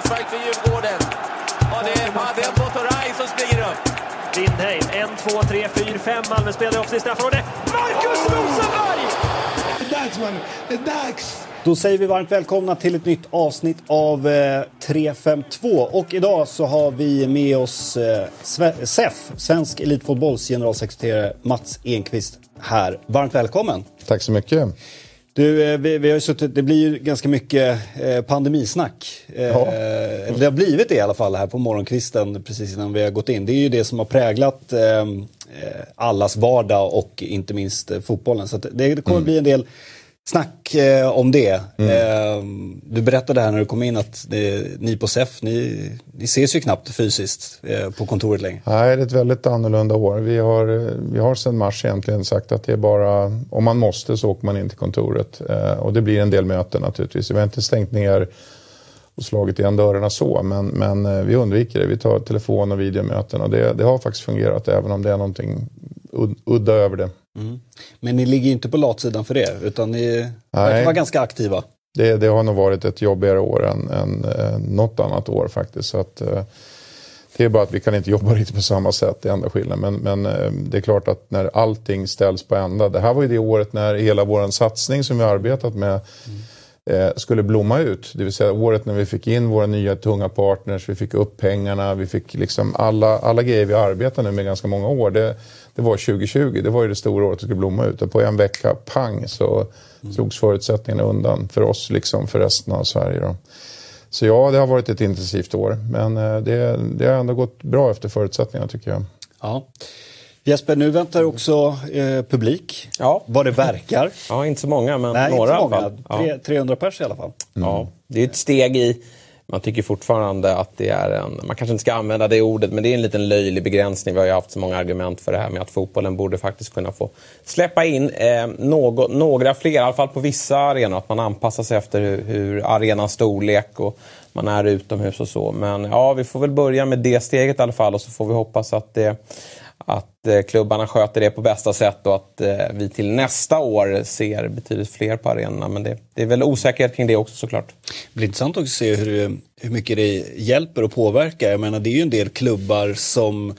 straffspark för Djurgården. Och det är Padel Motorai som springer upp. Lindheim, 1, 2, 3, 4, 5 Malmöspelare upp i straffområdet. Marcus Rosenberg! Det är dags mannen, det är dags! Då säger vi varmt välkomna till ett nytt avsnitt av eh, 352. Och idag så har vi med oss eh, SEF, Svensk Elitfotbolls generalsekreterare Mats Enqvist här. Varmt välkommen! Tack så mycket! Du, eh, vi, vi, har suttit, det blir ju ganska mycket eh, pandemisnack. Eh, ja. Det har blivit det i alla fall här på morgonkvisten precis innan vi har gått in. Det är ju det som har präglat allas vardag och inte minst fotbollen. Så det, det kommer mm. bli en del snack eh, om det. Mm. Eh, du berättade här när du kom in att det, ni på SEF, ni, ni ses ju knappt fysiskt eh, på kontoret längre. Nej, det är ett väldigt annorlunda år. Vi har, vi har sedan mars egentligen sagt att det är bara om man måste så åker man in till kontoret. Eh, och det blir en del möten naturligtvis. Vi har inte stängt ner och slagit igen dörrarna så, men, men eh, vi undviker det. Vi tar telefon och videomöten och det, det har faktiskt fungerat även om det är någonting udda över det. Mm. Men ni ligger inte på latsidan för det, utan ni verkar vara ganska aktiva. Det, det, har nog varit ett jobbigare år än, än eh, något annat år faktiskt. Så att, eh, det är bara att vi kan inte jobba riktigt på samma sätt, det är enda skillnaden. Men, men eh, det är klart att när allting ställs på ända. Det här var ju det året när hela vår satsning som vi arbetat med mm skulle blomma ut. Det vill säga året när vi fick in våra nya tunga partners, vi fick upp pengarna, vi fick liksom alla, alla grejer vi arbetar nu med ganska många år. Det, det var 2020, det var ju det stora året det skulle blomma ut. Och på en vecka, pang, så mm. slogs förutsättningarna undan för oss liksom för resten av Sverige. Då. Så ja, det har varit ett intensivt år. Men eh, det, det har ändå gått bra efter förutsättningarna tycker jag. Ja. Jesper, nu väntar också eh, publik. Ja. Vad det verkar. Ja, inte så många, men Nej, några i alla fall. Ja. 300 pers i alla fall. Mm. Ja, det är ett steg i man tycker fortfarande att det är en, man kanske inte ska använda det ordet, men det är en liten löjlig begränsning. Vi har ju haft så många argument för det här med att fotbollen borde faktiskt kunna få släppa in eh, någo, några fler, i alla fall på vissa arenor. Att man anpassar sig efter hur, hur arenans storlek och man är utomhus och så. Men ja, vi får väl börja med det steget i alla fall och så får vi hoppas att det att eh, klubbarna sköter det på bästa sätt och att eh, vi till nästa år ser betydligt fler på arenorna. Men det, det är väl osäkerhet kring det också såklart. Det blir intressant också att se hur, hur mycket det hjälper och påverkar. Jag menar det är ju en del klubbar som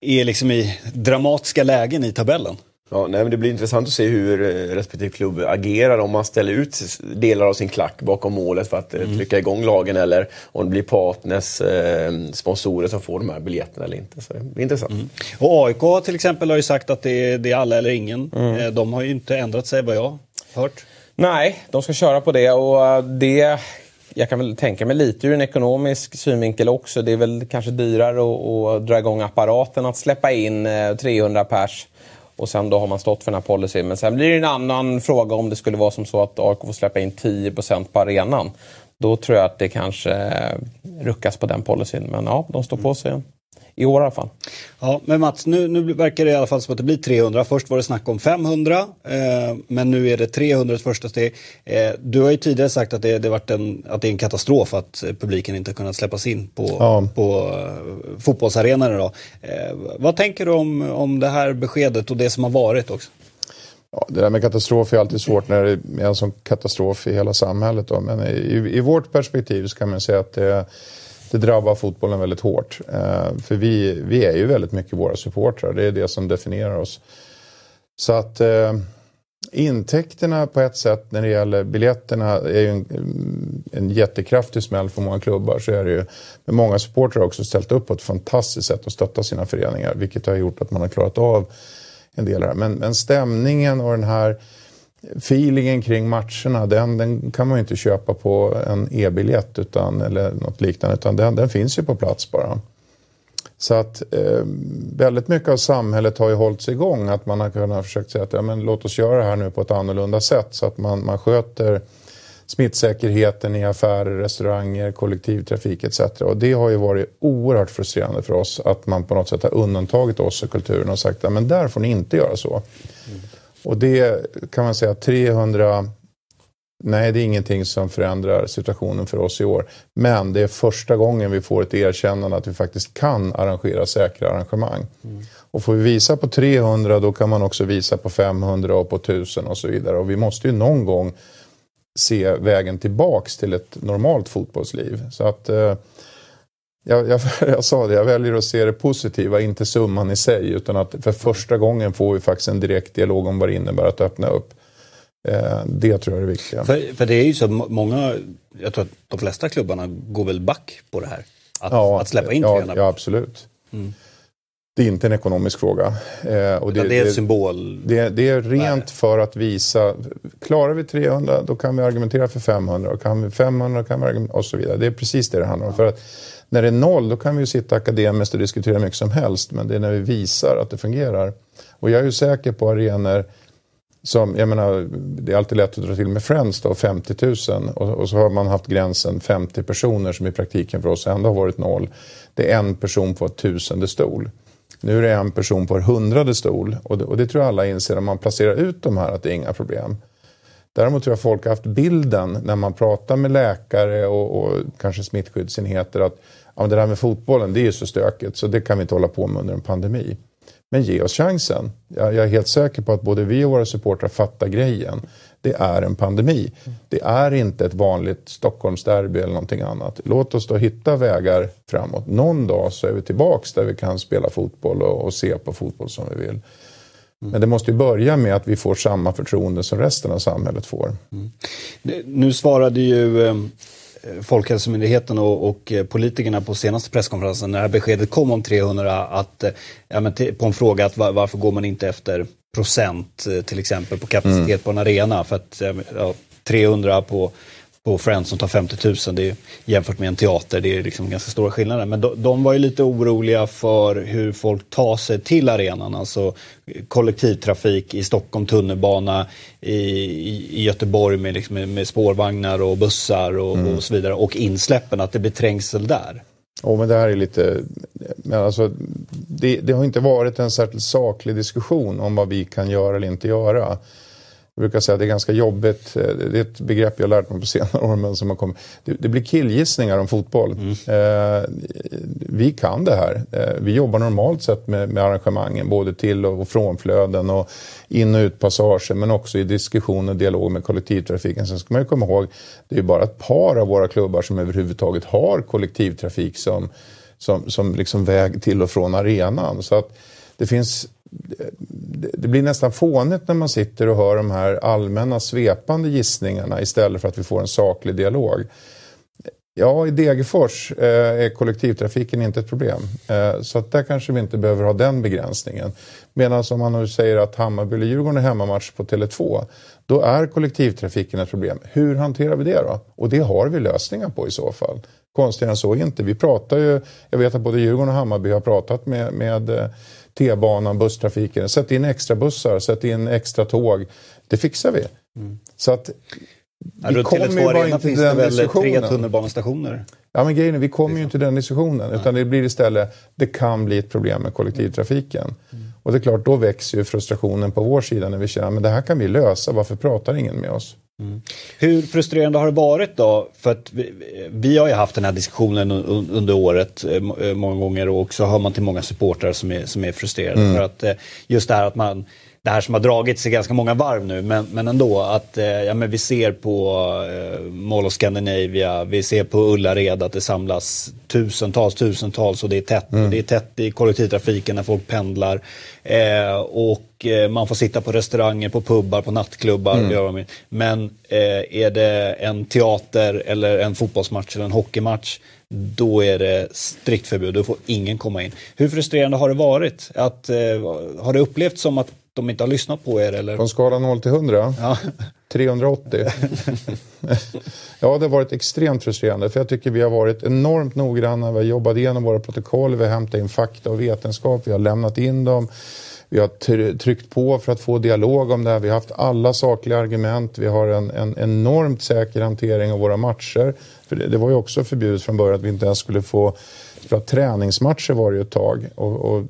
är liksom i dramatiska lägen i tabellen. Ja, nej, men det blir intressant att se hur eh, respektive klubb agerar om man ställer ut delar av sin klack bakom målet för att eh, mm. trycka igång lagen eller om det blir partners, eh, sponsorer som får de här biljetterna eller inte. Så det blir intressant. Mm. Och AIK till exempel har ju sagt att det är, det är alla eller ingen. Mm. Eh, de har ju inte ändrat sig vad jag har hört. Nej, de ska köra på det och det jag kan väl tänka mig lite ur en ekonomisk synvinkel också. Det är väl kanske dyrare att, att dra igång apparaten att släppa in 300 pers och sen då har man stått för den här policyn. Men sen blir det en annan fråga om det skulle vara som så att AIK får släppa in 10% på arenan. Då tror jag att det kanske ruckas på den policyn. Men ja, de står på sig i år i alla fall. Ja, men Mats, nu, nu verkar det i alla fall som att det blir 300. Först var det snack om 500, eh, men nu är det 300 ett första steg. Eh, du har ju tidigare sagt att det, det, varit en, att det är en katastrof att publiken inte kunnat släppas in på, ja. på uh, fotbollsarenorna. Då. Eh, vad tänker du om, om det här beskedet och det som har varit också? Ja, det där med katastrof är alltid svårt när det är en sån katastrof i hela samhället. Då. Men i, i vårt perspektiv så kan man säga att det det drabbar fotbollen väldigt hårt. Eh, för vi, vi är ju väldigt mycket våra supportrar, det är det som definierar oss. Så att eh, intäkterna på ett sätt när det gäller biljetterna är ju en, en jättekraftig smäll för många klubbar. Så är det ju. Men många supportrar har också ställt upp på ett fantastiskt sätt och stöttat sina föreningar, vilket har gjort att man har klarat av en del här. Men, men stämningen och den här feelingen kring matcherna, den, den kan man ju inte köpa på en e-biljett eller något liknande, utan den, den finns ju på plats bara. Så att eh, väldigt mycket av samhället har ju hållits igång, att man har kunnat försöka säga att ja, men låt oss göra det här nu på ett annorlunda sätt så att man, man sköter smittsäkerheten i affärer, restauranger, kollektivtrafik etc. Och det har ju varit oerhört frustrerande för oss att man på något sätt har undantagit oss och kulturen och sagt att men där får ni inte göra så. Mm. Och det kan man säga 300 Nej, det är ingenting som förändrar situationen för oss i år. Men det är första gången vi får ett erkännande att vi faktiskt kan arrangera säkra arrangemang. Mm. Och får vi visa på 300 då kan man också visa på 500 och på 1000 och så vidare. Och vi måste ju någon gång se vägen tillbaks till ett normalt fotbollsliv. Så att eh, jag, jag, jag, sa det, jag väljer att se det positiva, inte summan i sig. Utan att för första gången får vi faktiskt en direkt dialog om vad det innebär att öppna upp. Eh, det tror jag är det viktiga. För, för det är ju så många, jag tror att de flesta klubbarna går väl back på det här. Att, ja, att släppa in ja, tränare. Ja, absolut. Mm. Det är inte en ekonomisk fråga. Eh, och det, det, är en symbol. Det, det, är rent för att visa, klarar vi 300 då kan vi argumentera för 500 och kan vi 500 kan vi argumentera och så vidare. Det är precis det det handlar om. Ja. För att när det är noll då kan vi sitta akademiskt och diskutera mycket som helst men det är när vi visar att det fungerar. Och jag är ju säker på arenor som, jag menar, det är alltid lätt att dra till med Friends då, 50 000 och, och, så har man haft gränsen 50 personer som i praktiken för oss ändå har varit noll. Det är en person på ett tusende stol. Nu är det en person på ett hundrade stol och det, och det tror jag alla inser om man placerar ut de här att det är inga problem. Däremot tror jag folk har haft bilden när man pratar med läkare och, och kanske smittskyddsenheter att ja, det där med fotbollen det är ju så stökigt så det kan vi inte hålla på med under en pandemi. Men ge oss chansen. Jag, jag är helt säker på att både vi och våra supportrar fattar grejen. Det är en pandemi. Det är inte ett vanligt Stockholmsderby eller någonting annat. Låt oss då hitta vägar framåt. Någon dag så är vi tillbaks där vi kan spela fotboll och, och se på fotboll som vi vill. Men det måste ju börja med att vi får samma förtroende som resten av samhället får. Mm. Nu svarade ju eh, Folkhälsomyndigheten och, och, eh, politikerna på senaste presskonferensen när beskedet kom om 300 att, eh, ja, men på en fråga att var, varför går man inte efter procent till exempel på kapacitet mm. på en arena för att ja, 300 på på Friends som tar 50 000 det är, jämfört med en teater. Det är liksom ganska stora skillnader. Men de, de, var ju lite oroliga för hur folk tar sig till arenan. Alltså kollektivtrafik i Stockholm, tunnelbana i, i, Göteborg med, liksom, med, spårvagnar och bussar och, mm. och, så vidare. Och insläppen, att det blir trängsel där. Ja, men det här är lite... Men alltså, det, det har inte varit en särskilt saklig diskussion om vad vi kan göra eller inte göra. Jag brukar säga att det är ganska jobbigt. Eh, det är ett begrepp jag lärt mig på senare år. Men som har kommit. Det, blir killgissningar om fotboll. Mm. Eh, vi kan det här. Eh, vi jobbar normalt sett med, med arrangemangen. Både till och frånflöden och in och utpassager. Men också i diskussion och dialog med kollektivtrafiken. Sen ska man ju komma ihåg. Det är bara ett par av våra klubbar som överhuvudtaget har kollektivtrafik som, som, som liksom väg till och från arenan. Så att det finns det blir nästan fånigt när man sitter och hör de här allmänna svepande gissningarna istället för att vi får en saklig dialog. Ja, i Degerfors eh, är kollektivtrafiken inte ett problem. Eh, så att där kanske vi inte behöver ha den begränsningen. Medan om man nu säger att Hammarby eller Djurgården är hemmamatch på Tele2, då är kollektivtrafiken ett problem. Hur hanterar vi det då? Och det har vi lösningar på i så fall. Konstigare än så är inte. Vi pratar ju, jag vet att både Djurgården och Hammarby har pratat med, med eh, T-banan, busstrafiken. Sätt in extra bussar, sätt in extra tåg. Det fixar vi. Mm. Så att vi ja, kommer ju bara inte till den diskussionen. tre tunnelbanestationer? Ja men grejen är, vi kommer ju inte till den diskussionen. Nej. Utan det blir istället, det kan bli ett problem med kollektivtrafiken. Mm. Och det är klart, då växer ju frustrationen på vår sida när vi känner att det här kan vi lösa, varför pratar ingen med oss? Mm. Hur frustrerande har det varit då? För att vi, vi, har ju haft den här diskussionen under året eh, eh, många gånger och så hör man till många supportrar som är, som är frustrerade. Mm. För att eh, just det här att man det här som har dragits i ganska många varv nu, men, men ändå att eh, ja, men vi ser på eh, Mall of Scandinavia, vi ser på Ullared att det samlas tusentals, tusentals och det är tätt. Mm. Det är tätt i kollektivtrafiken när folk pendlar. Eh, och eh, man får sitta på restauranger, på pubbar, på nattklubbar. Mm. Men eh, är det en teater eller en fotbollsmatch eller en hockeymatch då är det strikt förbud, då får ingen komma in. Hur frustrerande har det varit? Att, eh, har det upplevts som att de inte har lyssnat på er? Eller? En skala 0 till 100? Ja. 380. ja, det har varit extremt frustrerande för jag tycker vi har varit enormt noggranna. Vi har jobbat igenom våra protokoll, vi har hämtat in fakta och vetenskap, vi har lämnat in dem. Vi har tryckt på för att få dialog om det här. Vi har haft alla sakliga argument. Vi har en, en enormt säker hantering av våra matcher. För det, det var ju också förbjudet från början att vi inte ens skulle få spela träningsmatcher var det ju ett tag. Och, och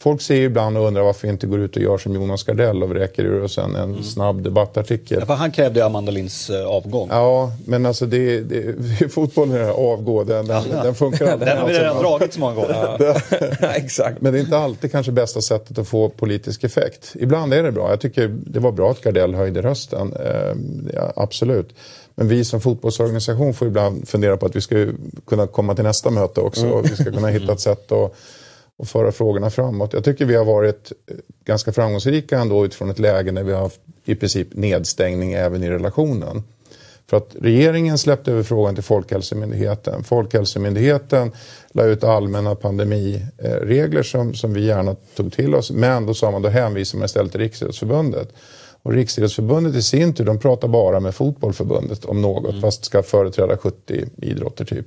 folk ser ju ibland och undrar varför vi inte går ut och gör som Jonas Gardell och vräker ur oss en, en snabb debattartikel. Ja, för han krävde Amanda Linds eh, avgång. Ja, men alltså det, det, fotbollen är avgå, den, den, den funkar alltid. Den har vi Alltså, redan dragit så många gånger. Exakt. Men det är inte alltid kanske bästa sättet att få politisk effekt. Ibland är det bra. Jag tycker det var bra att Gardell höjde rösten. Eh, ja, absolut. Men vi som fotbollsorganisation får ibland fundera på att vi ska kunna komma till nästa möte också. Och vi ska kunna hitta ett sätt att, att föra frågorna framåt. Jag tycker vi har varit ganska framgångsrika ändå utifrån ett läge när vi har haft i princip nedstängning även i relationen. För att regeringen släppte över frågan till Folkhälsomyndigheten. Folkhälsomyndigheten la ut allmänna pandemiregler som, som vi gärna tog till oss. Men då sa man, då hänvisar man istället till Riksidrottsförbundet. Och Riksidrottsförbundet i sin tur, de pratar bara med Fotbollförbundet om något, fast ska företräda 70 idrotter typ.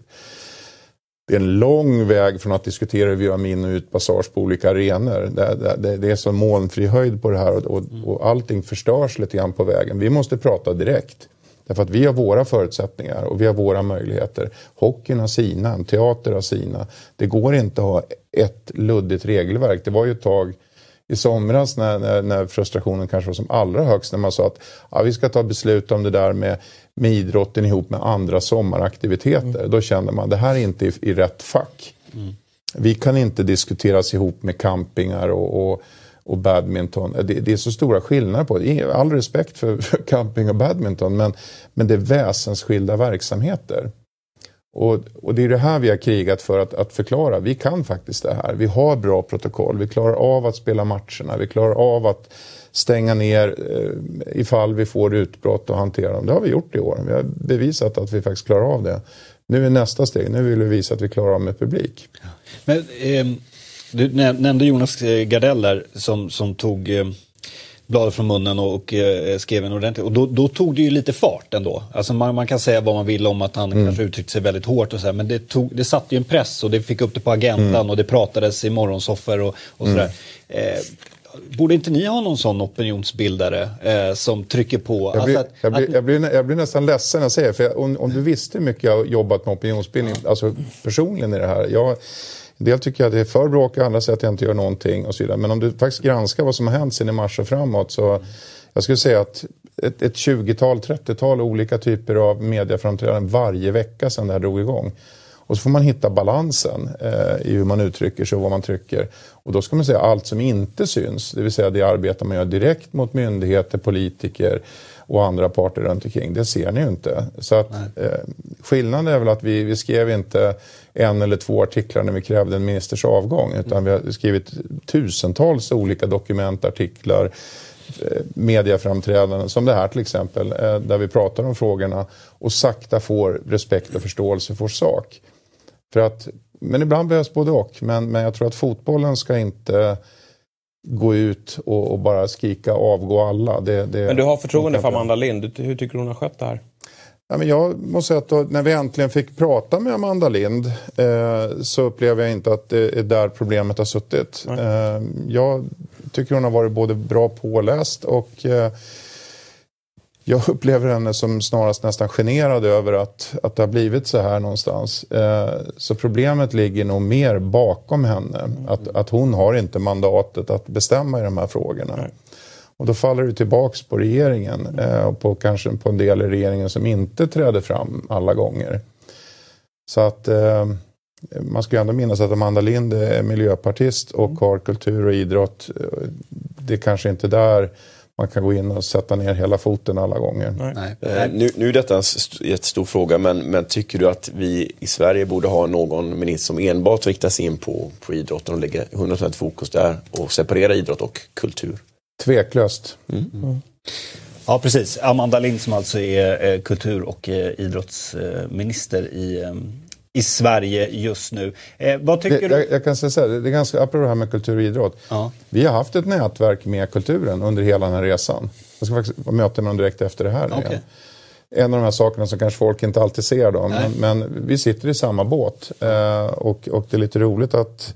Det är en lång väg från att diskutera hur vi gör min och utpassage på olika arenor. Det, det, det är så molnfri höjd på det här och, och, och allting förstörs lite grann på vägen. Vi måste prata direkt. Därför att vi har våra förutsättningar och vi har våra möjligheter. Hockeyn har sina, en teater har sina. Det går inte att ha ett luddigt regelverk. Det var ju ett tag i somras när, när, när frustrationen kanske var som allra högst när man sa att ja, vi ska ta beslut om det där med, med idrotten ihop med andra sommaraktiviteter. Mm. Då kände man det här är inte i, i rätt fack. Mm. Vi kan inte diskuteras ihop med campingar och, och, och badminton. Det, det, är så stora skillnader på det. All respekt för, för camping och badminton men, men det är väsensskilda verksamheter. Och, och, det är det här vi har krigat för att, att, förklara. Vi kan faktiskt det här. Vi har bra protokoll. Vi klarar av att spela matcherna. Vi klarar av att stänga ner eh, ifall vi får utbrott och hantera dem. Det har vi gjort i år. Vi har bevisat att vi faktiskt klarar av det. Nu är nästa steg. Nu vill vi visa att vi klarar av med publik. Men, eh, du nämnde Jonas Gardell där som, som tog eh bladet från munnen och, och eh, skrev en ordentlig. Och då, då, tog det ju lite fart ändå. Alltså man, man kan säga vad man vill om att han mm. kanske uttryckte sig väldigt hårt och så här, men det, tog, det satte ju en press och det fick upp det på agendan mm. och det pratades i morgonsoffer och, och sådär. Mm. Eh, Borde inte ni ha någon sån opinionsbildare eh, som trycker på? Jag blir, alltså att, jag, blir, att... jag, blir, jag blir, nästan ledsen när jag säger för jag, om, om, du visste hur mycket jag har jobbat med opinionsbildning, alltså personligen i det här. Jag, en del tycker att det är för bråkigt, andra säger att jag inte gör någonting och så vidare. Men om du faktiskt granskar vad som har hänt sen i mars och framåt så jag skulle säga att ett, ett 20-tal, 30-tal olika typer av medieframträdanden varje vecka sedan det här drog igång. Och så får man hitta balansen eh, i hur man uttrycker sig och vad man trycker. Och då ska man säga allt som inte syns, det vill säga det arbete man gör direkt mot myndigheter, politiker och andra parter runt omkring. Det ser ni ju inte. Så att, eh, skillnaden är väl att vi, vi skrev inte en eller två artiklar när vi krävde en ministers avgång utan mm. vi har skrivit tusentals olika dokument, artiklar, eh, mediaframträdanden som det här till exempel eh, där vi pratar om frågorna och sakta får respekt och förståelse för sak. För att, men ibland behövs både och. Men, men jag tror att fotbollen ska inte gå ut och, och bara skrika avgå alla. Det, det, men du har förtroende för Amanda Lind. Hur tycker du hon har skött det här? Ja, men jag måste säga att då, när vi äntligen fick prata med Amanda Lind eh, så upplever jag inte att det är där problemet har suttit. Eh, jag tycker hon har varit både bra påläst och eh, jag upplever henne som snarast nästan generad över att, att det har blivit så här någonstans. Eh, så problemet ligger nog mer bakom henne. Att, att hon har inte mandatet att bestämma i de här frågorna. Nej. Och då faller det tillbaks på regeringen eh, och på kanske på en del i regeringen som inte träder fram alla gånger. Så att eh, man ska ju ändå minnas att Amanda Lind är miljöpartist och har kultur och idrott. Det är kanske inte där man kan gå in och sätta ner hela foten alla gånger. Nej. Eh, nu, nu är detta en jättestor fråga men, men tycker du att vi i Sverige borde ha någon minister som enbart riktar sig in på, på idrotten och lägger 100% fokus där och separera idrott och kultur? Tveklöst. Mm. Mm. Ja precis, Amanda Lind som alltså är eh, kultur och eh, idrottsminister i, eh, i Sverige just nu. Eh, vad tycker det, du? Jag, jag, kan säga så här, det är ganska, apropå det här med kultur och idrott. Ja. Vi har haft ett nätverk med kulturen under hela den här resan. Jag ska faktiskt möta med dem direkt efter det här. Okay. En av de här sakerna som kanske folk inte alltid ser då. Men, men, vi sitter i samma båt. Eh, och, och det är lite roligt att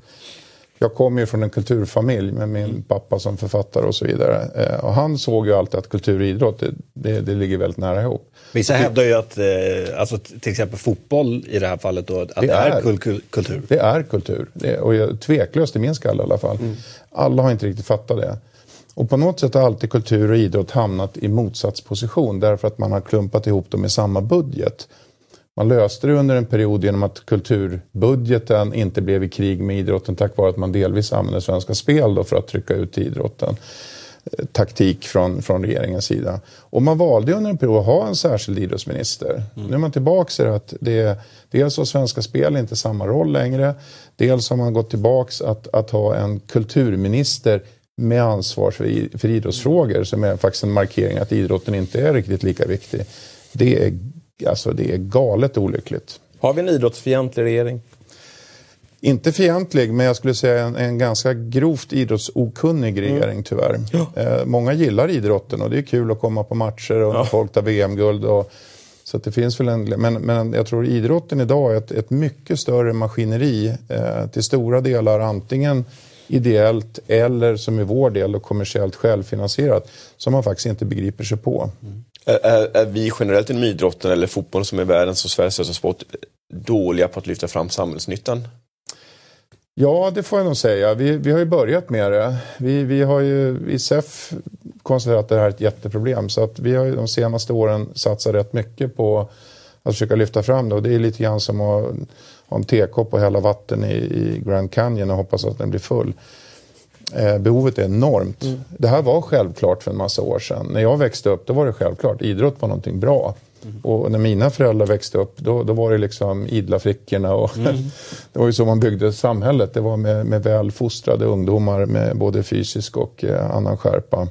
jag kommer ju från en kulturfamilj med min pappa som författare och så vidare. Eh, och han såg ju alltid att kultur och idrott, det, det, det ligger väldigt nära ihop. Vissa hävdar ju att, eh, alltså till exempel fotboll i det här fallet då, att det, Det är, är. kul, kul, kultur. Det är kultur. Det, och jag, tveklöst i min skalle i alla fall. Alla har inte riktigt fattat det. Och på något sätt har alltid kultur och idrott hamnat i motsatsposition därför att man har klumpat ihop dem i samma budget. Man löste det under en period genom att kulturbudgeten inte blev i krig med idrotten tack vare att man delvis använde Svenska Spel för att trycka ut idrotten. Eh, Taktik från, från regeringens sida. Och man valde under en period att ha en särskild idrottsminister. Nu är man tillbaka i det att det, dels har Svenska Spel inte samma roll längre. Dels har man gått tillbaka att, att ha en kulturminister med ansvar för, för idrottsfrågor som är faktiskt en markering att idrotten inte är riktigt lika viktig. Det är, alltså, det är galet olyckligt. Har vi en idrottsfientlig regering? Inte fientlig, men jag skulle säga en, en ganska grovt idrottsokunnig regering tyvärr. Eh, många gillar idrotten och det är kul att komma på matcher och när folk tar VM-guld. Och, så det finns väl en, men, men jag tror idrotten idag är ett, ett mycket större maskineri eh, till stora delar antingen ideellt eller som i vår del då, kommersiellt självfinansierat som man faktiskt inte begriper sig på. Är, är, är vi generellt inom idrotten eller fotbollen som är världens och Sveriges största sport dåliga på att lyfta fram samhällsnyttan? Ja, det får jag nog säga. Vi, vi har ju börjat med det. Vi, vi har ju i SEF konstaterat att det här är ett jätteproblem. Så att vi har ju de senaste åren satsat rätt mycket på att försöka lyfta fram det. Och det är lite grann som att ha en tekopp och hälla vatten i, i Grand Canyon och hoppas att den blir full. Eh, behovet är enormt. Det här var självklart för en massa år sedan. När jag växte upp då var det självklart. Idrott var någonting bra. Och när mina föräldrar växte upp då, då var det liksom idla flickorna. Och det var ju så man byggde samhället. Det var med, med väl fostrade ungdomar med både fysisk och eh, annan skärpa.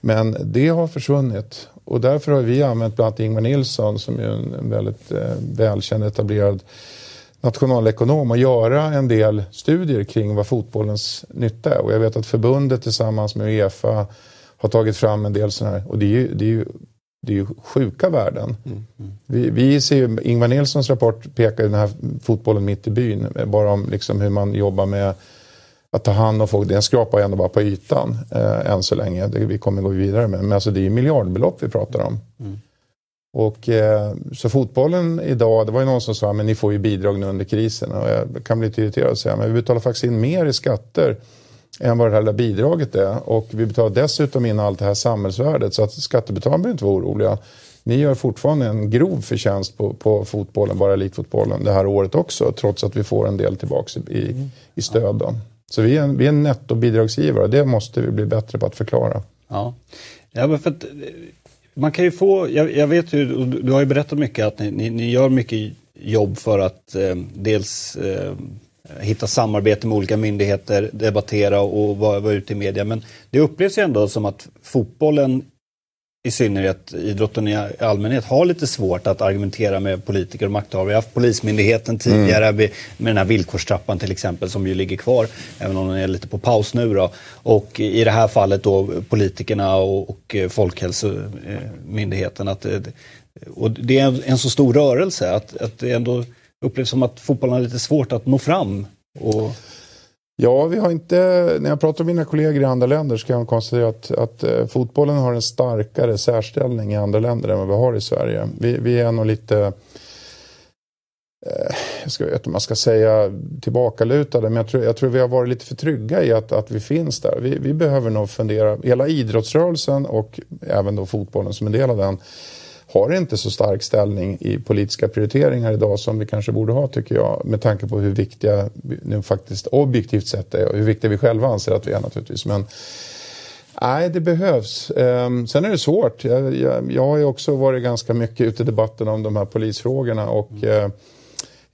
Men det har försvunnit. Och därför har vi använt bland annat Ingvar Nilsson som är en, en väldigt eh, välkänd etablerad nationalekonom och göra en del studier kring vad fotbollens nytta är. Och jag vet att förbundet tillsammans med Uefa har tagit fram en del sådana här, och det är ju, det är ju, det är ju sjuka värden. Vi, vi ser ju, Ingvar Nilssons rapport pekar den här fotbollen mitt i byn, bara om liksom hur man jobbar med att ta hand om folk. Den skrapar ändå bara på ytan eh, än så länge. Det, vi kommer gå vidare med. Men alltså det är ju miljardbelopp vi pratar om. Och, eh, så fotbollen idag, det var ju någon som sa men ni får ju bidrag nu under krisen. Och jag kan bli lite irriterad och säga men vi betalar faktiskt in mer i skatter än vad det här lilla bidraget är. Och vi betalar dessutom in allt det här samhällsvärdet så att skattebetalarna behöver inte vara oroliga. Ni gör fortfarande en grov förtjänst på, på fotbollen, bara elitfotbollen, det här året också. Trots att vi får en del tillbaka i, i, i stöd. Då. Så vi är en, vi är en nettobidragsgivare. Det måste vi bli bättre på att förklara. Ja, ja men för att, man kan ju få, jag, jag vet ju, du du har ju berättat mycket att ni, ni, ni gör mycket jobb för att eh, dels eh, hitta samarbete med olika myndigheter, debattera och vara, vara ute i media. Men det upplevs ju ändå som att fotbollen i synnerhet idrotten i allmänhet har lite svårt att argumentera med politiker och makthavare. Vi har haft Polismyndigheten tidigare med med den här villkorstrappan till exempel som ju ligger kvar även om den är lite på paus nu då. Och i det här fallet då politikerna och, och Folkhälsomyndigheten. Att, och det är en, en så stor rörelse att, att det ändå upplevs som att fotbollen har lite svårt att nå fram. Och, Ja, vi har inte, när jag pratar med mina kollegor i andra länder så kan jag konstatera att, att eh, fotbollen har en starkare särställning i andra länder än vad vi har i Sverige. Vi, vi är nog lite, eh, jag ska vet inte om man ska säga tillbakalutade, men jag tror, jag tror vi har varit lite för trygga i att, att vi finns där. Vi, vi behöver nog fundera, hela idrottsrörelsen och även då fotbollen som en del av den har inte så stark ställning i politiska prioriteringar idag som vi kanske borde ha tycker jag. Med tanke på hur viktiga vi nu faktiskt objektivt sett är och hur viktiga vi själva anser att vi är naturligtvis. Men nej, det behövs. Ehm, sen är det svårt. Jag, jag, jag har ju också varit ganska mycket ute i debatten om de här polisfrågorna och eh,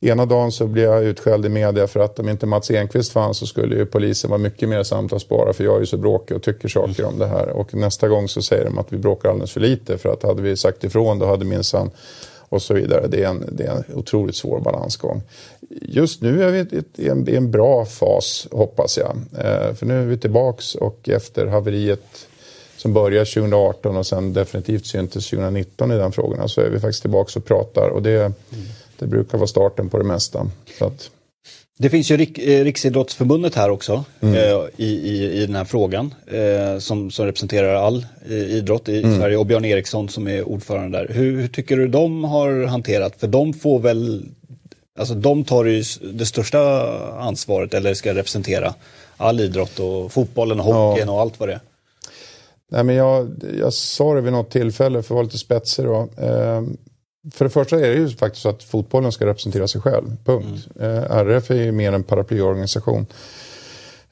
Ena dagen så blir jag utskälld i media för att om inte Mats Enqvist fanns så skulle ju polisen vara mycket mer samtalsbara för jag är ju så bråkig och tycker saker om det här. Och nästa gång så säger de att vi bråkar alldeles för lite för att hade vi sagt ifrån då hade minsann och så vidare. Det är, en, det är en otroligt svår balansgång. Just nu är vi i en, i en bra fas hoppas jag. Eh, för nu är vi tillbaks och efter haveriet som började 2018 och sen definitivt syntes 2019 i den frågan så är vi faktiskt tillbaks och pratar och det, det brukar vara starten på det mesta. Så att, Det finns ju Rik, eh, Riksidrottsförbundet här också Mm. eh, i, i, i den här frågan. Eh, som, som representerar all eh, idrott i Mm. Sverige och Björn Eriksson som är ordförande där. Hur, hur tycker du de har hanterat? För de får väl, alltså de tar ju det största ansvaret eller ska representera all idrott och fotbollen och hockeyn och allt vad det är. Nej, men jag, jag sa det vid något tillfälle för att vara lite spetsig då. Eh, för det första är det ju faktiskt så att fotbollen ska representera sig själv. Punkt. Eh, mm. RF är ju mer en paraplyorganisation.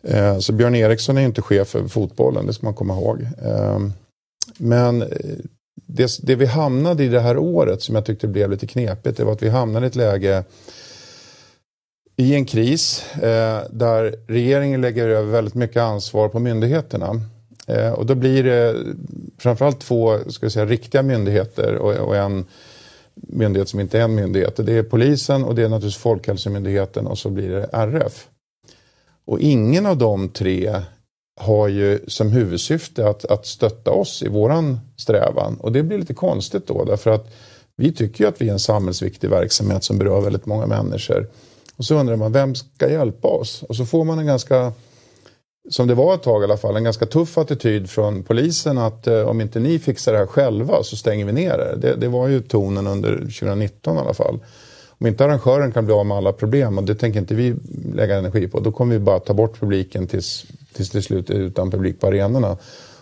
Eh, så Björn Eriksson är ju inte chef för fotbollen, det ska man komma ihåg. Eh, men det, det vi hamnade i det här året som jag tyckte blev lite knepigt, det var att vi hamnade i ett läge i en kris eh, där regeringen lägger över väldigt mycket ansvar på myndigheterna. Eh, och då blir det framförallt två ska vi säga, riktiga myndigheter och, och en myndighet som inte är en myndighet. Det är polisen och det är naturligtvis Folkhälsomyndigheten och så blir det RF. Och ingen av de tre har ju som huvudsyfte att, att stötta oss i våran strävan. Och det blir lite konstigt då därför att vi tycker ju att vi är en samhällsviktig verksamhet som berör väldigt många människor. Och så undrar man, vem ska hjälpa oss? Och så får man en ganska, som det var ett tag i alla fall, en ganska tuff attityd från polisen att eh, om inte ni fixar det här själva så stänger vi ner er. Det, det var ju tonen under 2019 i alla fall. Om inte arrangören kan bli av med alla problem och det tänker inte vi lägga energi på, då kommer vi bara ta bort publiken tills, tills det slut är utan publik på arenorna.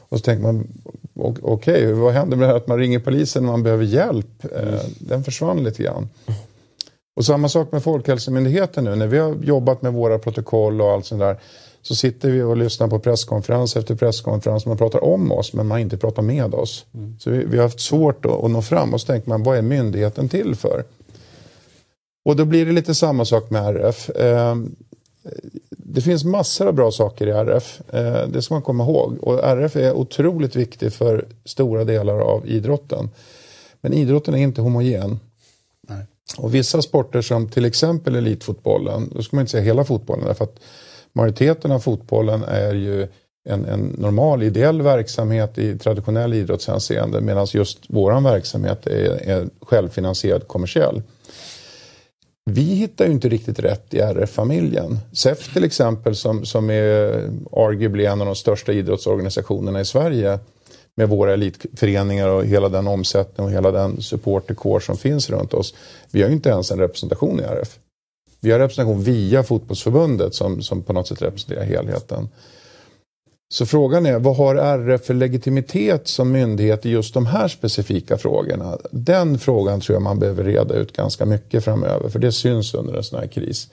Och så tänker man, okej, okej, vad händer med det här att man ringer polisen när man behöver hjälp? Eh, den försvann lite grann. Och samma sak med Folkhälsomyndigheten nu. När vi har jobbat med våra protokoll och allt sånt där. Så sitter vi och lyssnar på presskonferens efter presskonferens. Man pratar om oss men man inte pratar med oss. Så vi, vi har haft svårt att, att nå fram. Och så tänker man, vad är myndigheten till för? Och då blir det lite samma sak med RF. Eh, det finns massor av bra saker i RF. Eh, det ska man komma ihåg. Och RF är otroligt viktig för stora delar av idrotten. Men idrotten är inte homogen. Och vissa sporter som till exempel elitfotbollen, då ska man inte säga hela fotbollen därför att majoriteten av fotbollen är ju en, en normal ideell verksamhet i traditionell idrottshänseende medan just våran verksamhet är, är självfinansierad kommersiell. Vi hittar ju inte riktigt rätt i RF-familjen. SEF till exempel som, som är arguably en av de största idrottsorganisationerna i Sverige med våra elitföreningar och hela den omsättning och hela den supporterkår som finns runt oss. Vi har ju inte ens en representation i RF. Vi har representation via fotbollsförbundet som, som på något sätt representerar helheten. Så frågan är, vad har RF för legitimitet som myndighet i just de här specifika frågorna? Den frågan tror jag man behöver reda ut ganska mycket framöver, för det syns under en sån här kris.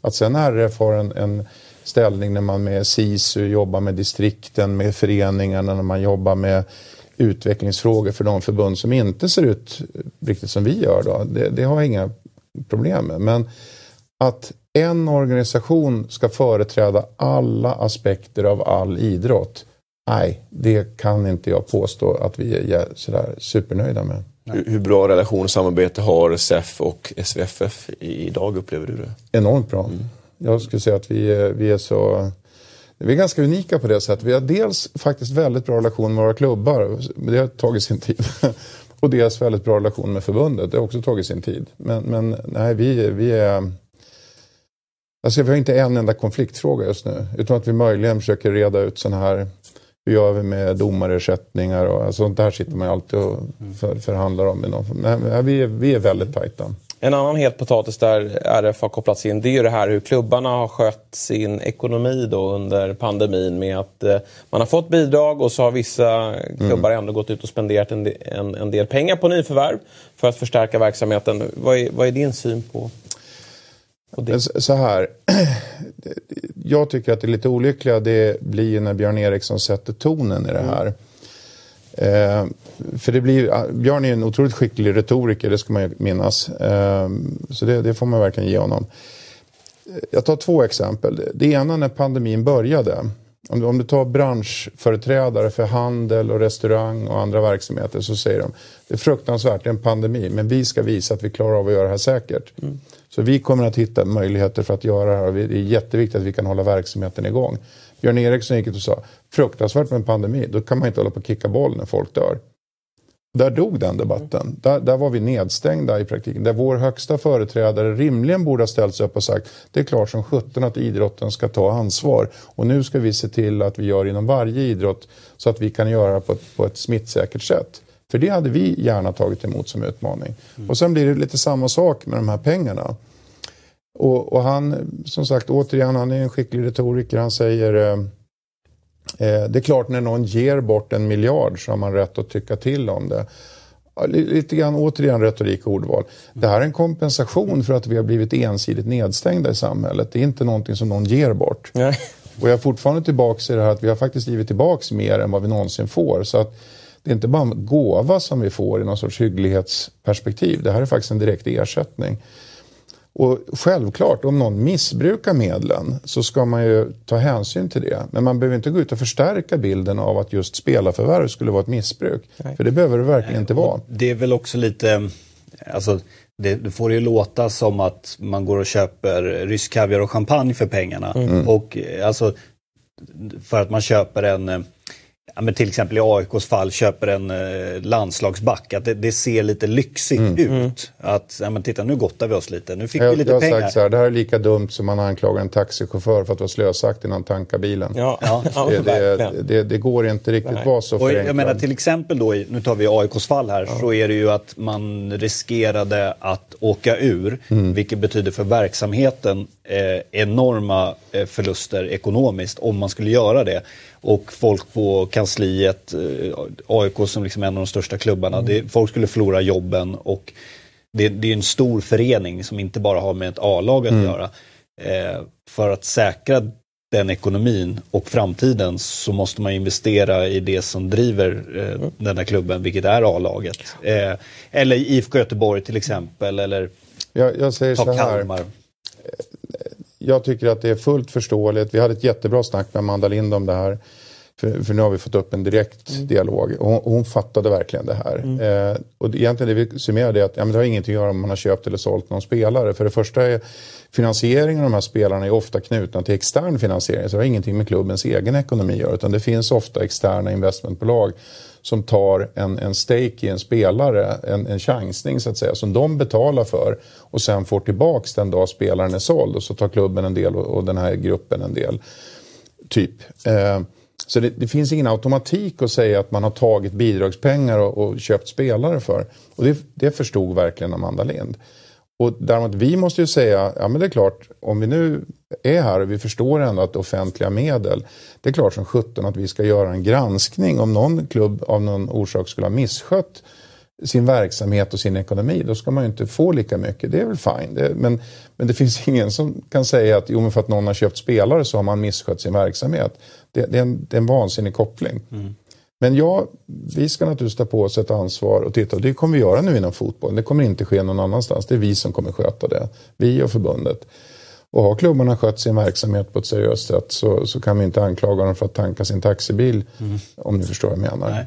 Att sen RF har en, en ställning när man med SISU jobbar med distrikten, med föreningarna, när man jobbar med utvecklingsfrågor för de förbund som inte ser ut riktigt som vi gör. Då. Det, det har jag inga problem med. Men att en organisation ska företräda alla aspekter av all idrott. Nej, det kan inte jag påstå att vi är sådär supernöjda med. Hur, hur bra relation och samarbete har SEF och SVFF idag upplever du det? Enormt bra. Jag skulle säga att vi vi är så... Vi är ganska unika på det sättet. Vi har dels faktiskt väldigt bra relation med våra klubbar. Det har tagit sin tid. Och dels väldigt bra relation med förbundet. Det har också tagit sin tid. Men, men nej, vi, vi är... Alltså, vi har inte en enda konfliktfråga just nu. Utan att vi möjligen försöker reda ut sådana här... Hur gör vi med domarersättningar och alltså, sånt där sitter man ju alltid och för, förhandlar om. någon. Men, vi, är, vi är väldigt tajta. En annan het potatis där RF har kopplats in det är ju det här hur klubbarna har skött sin ekonomi då under pandemin med att eh, man har fått bidrag och så har vissa klubbar ändå gått ut och spenderat en, en, en del pengar på nyförvärv för att förstärka verksamheten. Vad är, vad är din syn på, så här. Jag tycker att det är lite olyckliga det blir när Björn Eriksson sätter tonen i det här. Eh, för det blir, Björn är en otroligt skicklig retoriker, det ska man ju minnas. Eh, så det, det får man verkligen ge honom. Jag tar två exempel. Det ena när pandemin började. Om du, om du tar branschföreträdare för handel och restaurang och andra verksamheter så säger de det är fruktansvärt, det är en pandemi, men vi ska visa att vi klarar av att göra det här säkert. Så vi kommer att hitta möjligheter för att göra det här och det är jätteviktigt att vi kan hålla verksamheten igång. Björn Eriksson gick ut och sa fruktansvärt med en pandemi, då kan man inte hålla på och kicka boll när folk dör. Där dog den debatten. Där, där var vi nedstängda i praktiken. Där vår högsta företrädare rimligen borde ha ställt sig upp och sagt det är klart som sjutton att idrotten ska ta ansvar. Och nu ska vi se till att vi gör inom varje idrott så att vi kan göra på ett, på ett smittsäkert sätt. För det hade vi gärna tagit emot som utmaning. Och sen blir det lite samma sak med de här pengarna. Och, och han, som sagt, återigen, han är en skicklig retoriker. Han säger eh, eh, det är klart när någon ger bort en miljard så har man rätt att tycka till om det. Lite grann återigen retorik och ordval. Det här är en kompensation för att vi har blivit ensidigt nedstängda i samhället. Det är inte någonting som någon ger bort. Nej. Och jag är fortfarande tillbaka i det här att vi har faktiskt givit tillbaka mer än vad vi någonsin får. Så att det är inte bara en gåva som vi får i någon sorts hygglighetsperspektiv. Det här är faktiskt en direkt ersättning. Och självklart, om någon missbrukar medlen så ska man ju ta hänsyn till det. Men man behöver inte gå ut och förstärka bilden av att just spelarförvärv skulle vara ett missbruk. För det behöver det verkligen inte vara. Det är väl också lite, alltså det, det får ju låta som att man går och köper rysk kaviar och champagne för pengarna. Och eh, alltså för att man köper en, eh, ja, men till exempel i AIKs fall köper en eh, landslagsback. Att det, det ser lite lyxigt ut. Att ja, men titta nu gottar vi oss lite, nu fick vi Jag, lite jag har pengar. sagt så här, det här är lika dumt som man anklagar en taxichaufför för att vara slösaktig när han tankar bilen. Ja, ja. Det, det, det, det går inte riktigt Nej. vara så Och jag menar till exempel då, nu tar vi AIKs fall här, så är det ju att man riskerade att åka ur, vilket betyder för verksamheten eh, enorma eh, förluster ekonomiskt om man skulle göra det. Och folk på kansliet, eh, AIK som liksom en av de största klubbarna, det, folk skulle förlora jobben och det, det är en stor förening som inte bara har med ett A-lag att göra. Eh, för att säkra den ekonomin och framtiden så måste man investera i det som driver eh, den här klubben, vilket är A-laget. Eh, eller IFK Göteborg till exempel, eller jag, jag säger ta så här. Kalmar. Jag tycker att det är fullt förståeligt. Vi hade ett jättebra snack med Amanda Lind om det här. För, för nu har vi fått upp en direkt Mm. dialog. Och hon, hon fattade verkligen det här. Eh, och egentligen det vi summerar är att ja, men det har ingenting att göra om man har köpt eller sålt någon spelare. För det första är finansieringen av de här spelarna är ofta knutna till extern finansiering. Så det har ingenting med klubbens egen ekonomi att göra. Utan det finns ofta externa investmentbolag som tar en, en stake i en spelare, en, en chansning så att säga, som de betalar för och sen får tillbaks den dag spelaren är såld och så tar klubben en del och, och den här gruppen en del. Typ. Eh, så det, det finns ingen automatik att säga att man har tagit bidragspengar och, och köpt spelare för. Och det, det förstod verkligen Amanda Lind. Och däremot vi måste ju säga, ja men det är klart, om vi nu är här och vi förstår ändå att offentliga medel. Det är klart som sjutton att vi ska göra en granskning om någon klubb av någon orsak skulle ha misskött sin verksamhet och sin ekonomi, då ska man ju inte få lika mycket. Det är väl fine. Det, men, men det finns ingen som kan säga att jo, men för att någon har köpt spelare så har man misskött sin verksamhet. Det, det, är, en, det är en vansinnig koppling. Mm. Men ja, vi ska naturligtvis ta på oss ett ansvar och titta. Det kommer vi göra nu inom fotboll. Det kommer inte ske någon annanstans. Det är vi som kommer sköta det. Vi och förbundet. Och har klubbarna skött sin verksamhet på ett seriöst sätt så, så kan vi inte anklaga dem för att tanka sin taxibil. Om ni förstår vad jag menar. Nej.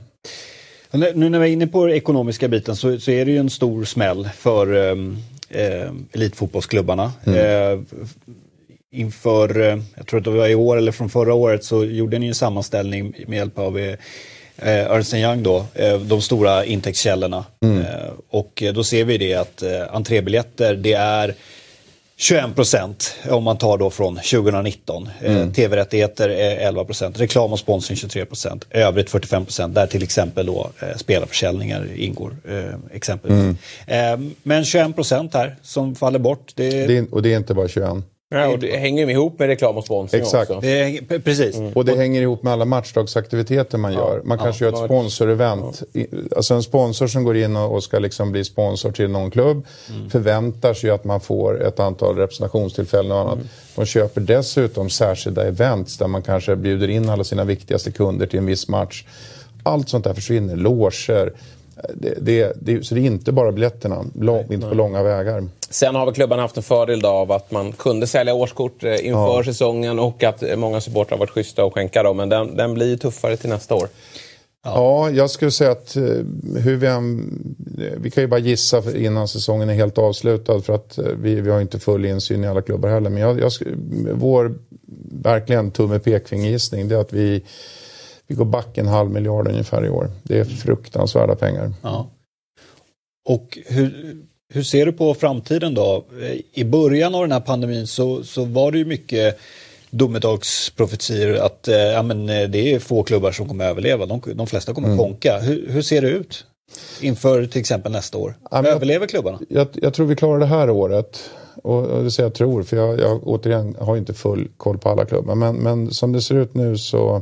Nu- när vi är inne på den ekonomiska biten så, så är det ju en stor smäll för eh, elitfotbollsklubbarna. Eh, inför, eh, jag tror att det var i år eller från förra året så gjorde ni en sammanställning med hjälp av eh, Ernst Young då, eh, de stora intäktskällorna. Eh, och eh, då ser vi det att eh, entrébiljetter det är 21 procent om man tar då från 2019. Eh, Tv-rättigheter är 11 procent, reklam och sponsring 23 procent, övrigt 45 procent där till exempel då eh, spelarförsäljningar ingår. Eh, exempelvis. Eh, men 21 procent här som faller bort. Det, Det är, och det är inte bara 21. Ja, och det hänger ju ihåp med reklam och sponsring Exakt. också. det, p- precis. Och det hänger ihop med alla matchdagsaktiviteter man gör. Man kanske gör ett sponsorevent. I- Alltså en sponsor som går in och ska liksom bli sponsor till någon klubb förväntar sig att man får ett antal representationstillfällen och annat. De köper dessutom särskilda events där man kanske bjuder in alla sina viktigaste kunder till en viss match. Allt sånt där försvinner. Loger. Det, det, det, så det är inte bara biljetterna, lång, inte på långa vägar. Sen har väl klubban haft en fördel då av att man kunde sälja årskort eh, inför säsongen och att eh, många supportrar har varit schyssta och skänka dem. Men den, den blir ju tuffare till nästa år. Ja, jag skulle säga att eh, hur vi än, Vi kan ju bara gissa innan säsongen är helt avslutad för att eh, vi, vi har inte full insyn i alla klubbar heller. Men jag, jag, vår verkligen tumme pekfingergissning det är att vi, vi går back en halv miljard ungefär i år. Det är fruktansvärda pengar. Ja. Och hur, hur ser du på framtiden då? I början av den här pandemin så, så var det ju mycket domedagsprofetior att eh, ja, men, eh, det är få klubbar som kommer överleva. De, de flesta kommer mm. konka. Hur, hur, ser det ut inför till exempel nästa år? Ja, Överlever klubbarna? Jag, jag, tror vi klarar det här året. Och, och det säger jag tror, för jag, jag återigen har inte full koll på alla klubbar. Men, men som det ser ut nu så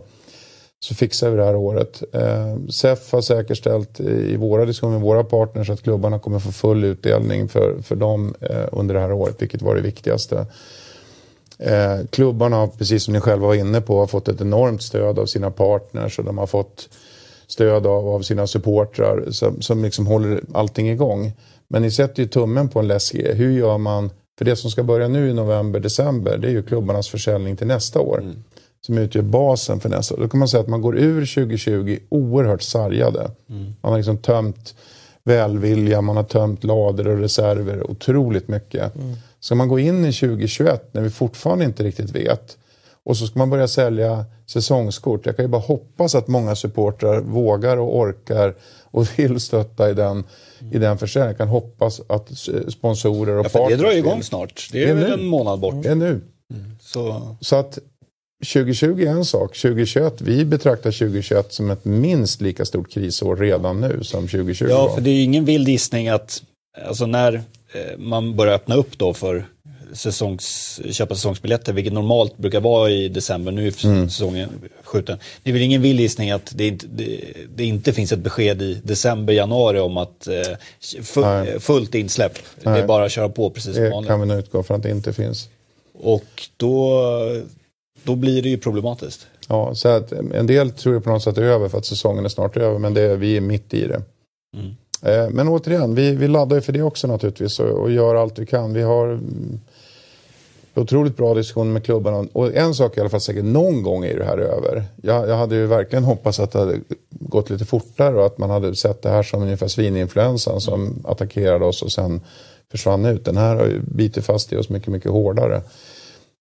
så fixar vi det här året. Eh, SEF har säkerställt i våra diskussioner med våra partners att klubbarna kommer få full utdelning för, för dem eh, under det här året, vilket var det viktigaste. Eh, klubbarna har, precis som ni själva var inne på, har fått ett enormt stöd av sina partners och de har fått stöd av, av sina supportrar som, som liksom håller allting igång. Men ni sätter ju tummen på en läskig Hur gör man? För det som ska börja nu i november, december, det är ju klubbarnas försäljning till nästa år. Mm som utgör basen för nästa år. Då kan man säga att man går ur 2020 oerhört sargade. Mm. Man har liksom tömt välvilja, man har tömt lador och reserver otroligt mycket. Mm. Ska man gå in i 2021 när vi fortfarande inte riktigt vet och så ska man börja sälja säsongskort. Jag kan ju bara hoppas att många supportrar vågar och orkar och vill stötta i den, i den försäljningen. Jag kan hoppas att sponsorer och ja, partners... Det drar igång snart. Det är, det är väl en månad bort. Det är nu. Mm. Så. så att 2020 är en sak. 2021, vi betraktar 2021 som ett minst lika stort krisår redan nu som 2020 Ja, var. för det är ingen vild gissning att alltså när eh, man börjar öppna upp då för säsongs, köpa säsongsbiljetter, vilket normalt brukar vara i december, nu är mm. säsongen skjuten. Det är väl ingen vild gissning att det inte, det, det inte finns ett besked i december, januari om att eh, fullt insläpp. Nej. Det är bara att köra på precis som vanligt. Det kan vi nog utgå från att det inte finns. Och då då blir det ju problematiskt. Ja, så att en del tror ju på något sätt är över för att säsongen är snart över, men det, vi är mitt i det. Mm. Eh, men återigen, vi, vi laddar ju för det också naturligtvis och, och gör allt vi kan. Vi har otroligt bra diskussioner med klubbarna. Och en sak i alla fall säkert, någon gång är det här över. Jag, jag hade ju verkligen hoppats att det hade gått lite fortare och att man hade sett det här som ungefär svininfluensan som attackerade oss och sen försvann ut. Den här har ju bitit fast i oss mycket, mycket hårdare.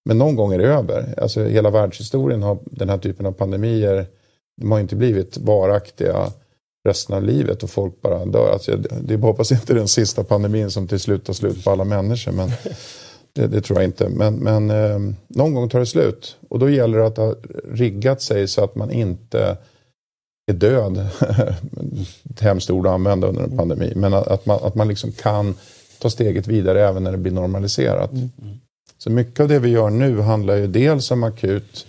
Men någon gång är det över. Alltså hela världshistorien har den här typen av pandemier, de har inte blivit varaktiga resten av livet och folk bara dör. Alltså, det är hoppas inte den sista pandemin som till slut tar slut på alla människor. Men det, det tror jag inte. Men, men eh, någon gång tar det slut. Och då gäller det att ha riggat sig så att man inte är död. Ett hemskt ord att använda under en pandemi. Men att, att, man, att man liksom kan ta steget vidare även när det blir normaliserat. Mm. Så mycket av det vi gör nu handlar ju dels om akut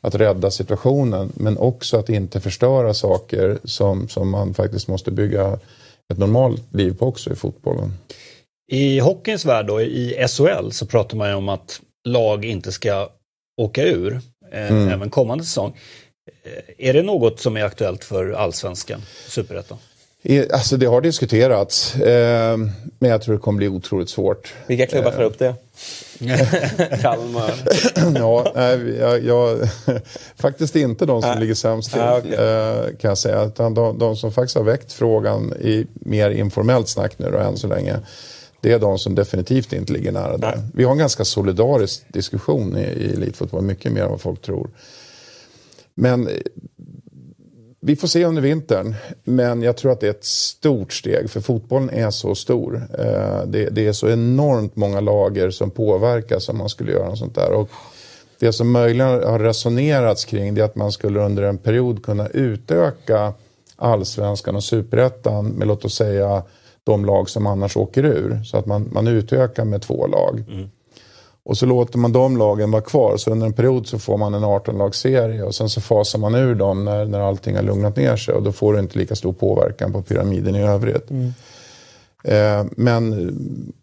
att rädda situationen men också att inte förstöra saker som, som man faktiskt måste bygga ett normalt liv på också i fotbollen. I hockeyns värld då, i SHL, så pratar man ju om att lag inte ska åka ur eh, mm. även kommande säsong. Eh, är det något som är aktuellt för allsvenskan, superettan? Alltså det har diskuterats, eh, men jag tror det kommer bli otroligt svårt. Vilka klubbar tar upp det? Kalmar? ja, nej, jag, jag, faktiskt inte de som äh. ligger sämst till, ah, okay. eh, kan jag säga. Utan de, de, som faktiskt har väckt frågan i mer informellt snack nu då, än så länge. Det är de som definitivt inte ligger nära där. Vi har en ganska solidarisk diskussion i, i elitfotboll, mycket mer än vad folk tror. Men vi får se under vintern, men jag tror att det är ett stort steg för fotbollen är så stor. Eh, det, det är så enormt många lager som påverkas om man skulle göra något sånt där. Och det som möjligen har resonerats kring det är att man skulle under en period kunna utöka allsvenskan och superettan med låt oss säga de lag som annars åker ur. Så att man, man utökar med två lag. Mm. Och så låter man de lagen vara kvar. Så under en period så får man en 18-lagsserie och sen så fasar man ur dem när, när allting har lugnat ner sig. Och då får du inte lika stor påverkan på pyramiden i övrigt. Mm. Eh, men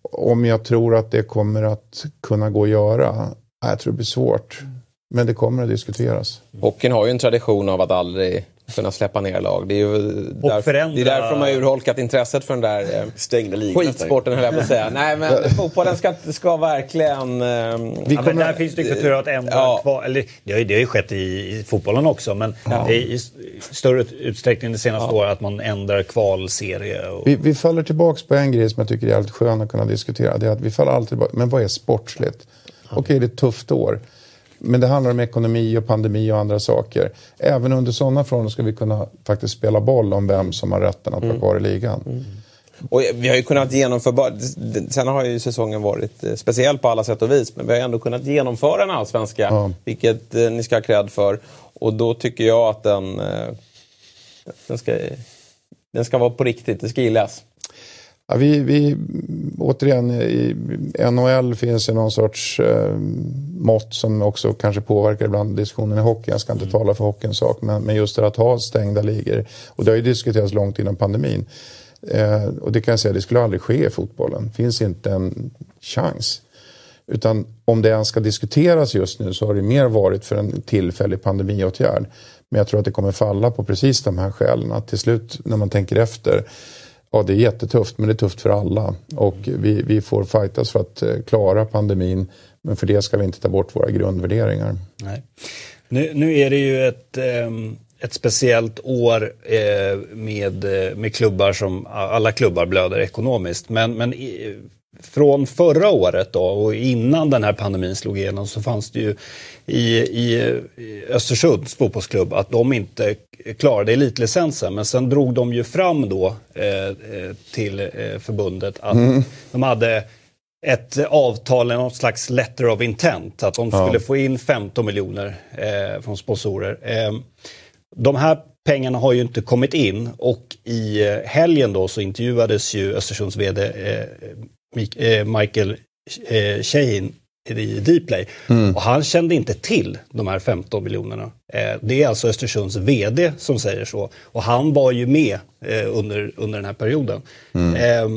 om jag tror att det kommer att kunna gå att göra? Jag tror det blir svårt. Men det kommer att diskuteras. Hockeyn har ju en tradition av att aldrig kunna släppa ner lag. Det är ju där, förändra... det är därför de har urholkat intresset för den där eh, Stängda ligan, skitsporten höll jag på att säga. Nej men fotbollen ska, ska verkligen... Eh, ja, där finns det kultur att ändra ja. kvar. Eller, det, har, det har ju skett i, i fotbollen också men ja. det är i större utsträckning det senaste ja. året att man ändrar kvalserie. Och... Vi, vi faller tillbaks på en grej som jag tycker är jävligt skön att kunna diskutera. Det är att vi faller alltid tillbaka. Men vad är sportsligt? Okej, okay, det är ett tufft år. Men det handlar om ekonomi och pandemi och andra saker. Även under sådana förhållanden ska vi kunna faktiskt spela boll om vem som har rätten att vara kvar i ligan. Och vi har ju kunnat genomföra, sen har ju säsongen varit eh, speciell på alla sätt och vis, men vi har ändå kunnat genomföra en allsvenska, Ja. vilket eh, ni ska ha cred för. Och då tycker jag att den, eh, den, ska, den ska vara på riktigt, det ska gillas. Ja, vi, vi, återigen, i NHL finns det någon sorts eh, mått som också kanske påverkar ibland diskussionen i hockey. Jag ska inte tala för hockeyns sak, men, men just det att ha stängda ligor. Och det har ju diskuterats långt innan pandemin. Eh, och det kan jag säga, det skulle aldrig ske i fotbollen. finns inte en chans. Utan om det ens ska diskuteras just nu så har det mer varit för en tillfällig pandemiåtgärd. Men jag tror att det kommer falla på precis de här skälen. Att till slut när man tänker efter Ja, det är jättetufft, men det är tufft för alla. Och vi, vi får fightas för att eh, klara pandemin. Men för det ska vi inte ta bort våra grundvärderingar. Nej. Nu, nu är det ju ett, ehm, ett speciellt år eh, med, eh, med klubbar som, alla klubbar blöder ekonomiskt. Men, men från förra året då och innan den här pandemin slog igenom så fanns det ju i, i Östersunds fotbollsklubb att de inte klarade elitlicensen. Men sen drog de ju fram då eh, eh, till eh, förbundet att de hade ett avtal, något slags letter of intent, att de skulle få in 15 miljoner eh, från sponsorer. Eh, de här pengarna har ju inte kommit in och i eh, helgen då så intervjuades ju Östersunds VD eh, Michael eh, Shehin i Dplay och han kände inte till de här 15 miljonerna. Eh, det är alltså Östersunds VD som säger så och han var ju med eh, under, under den här perioden. Eh,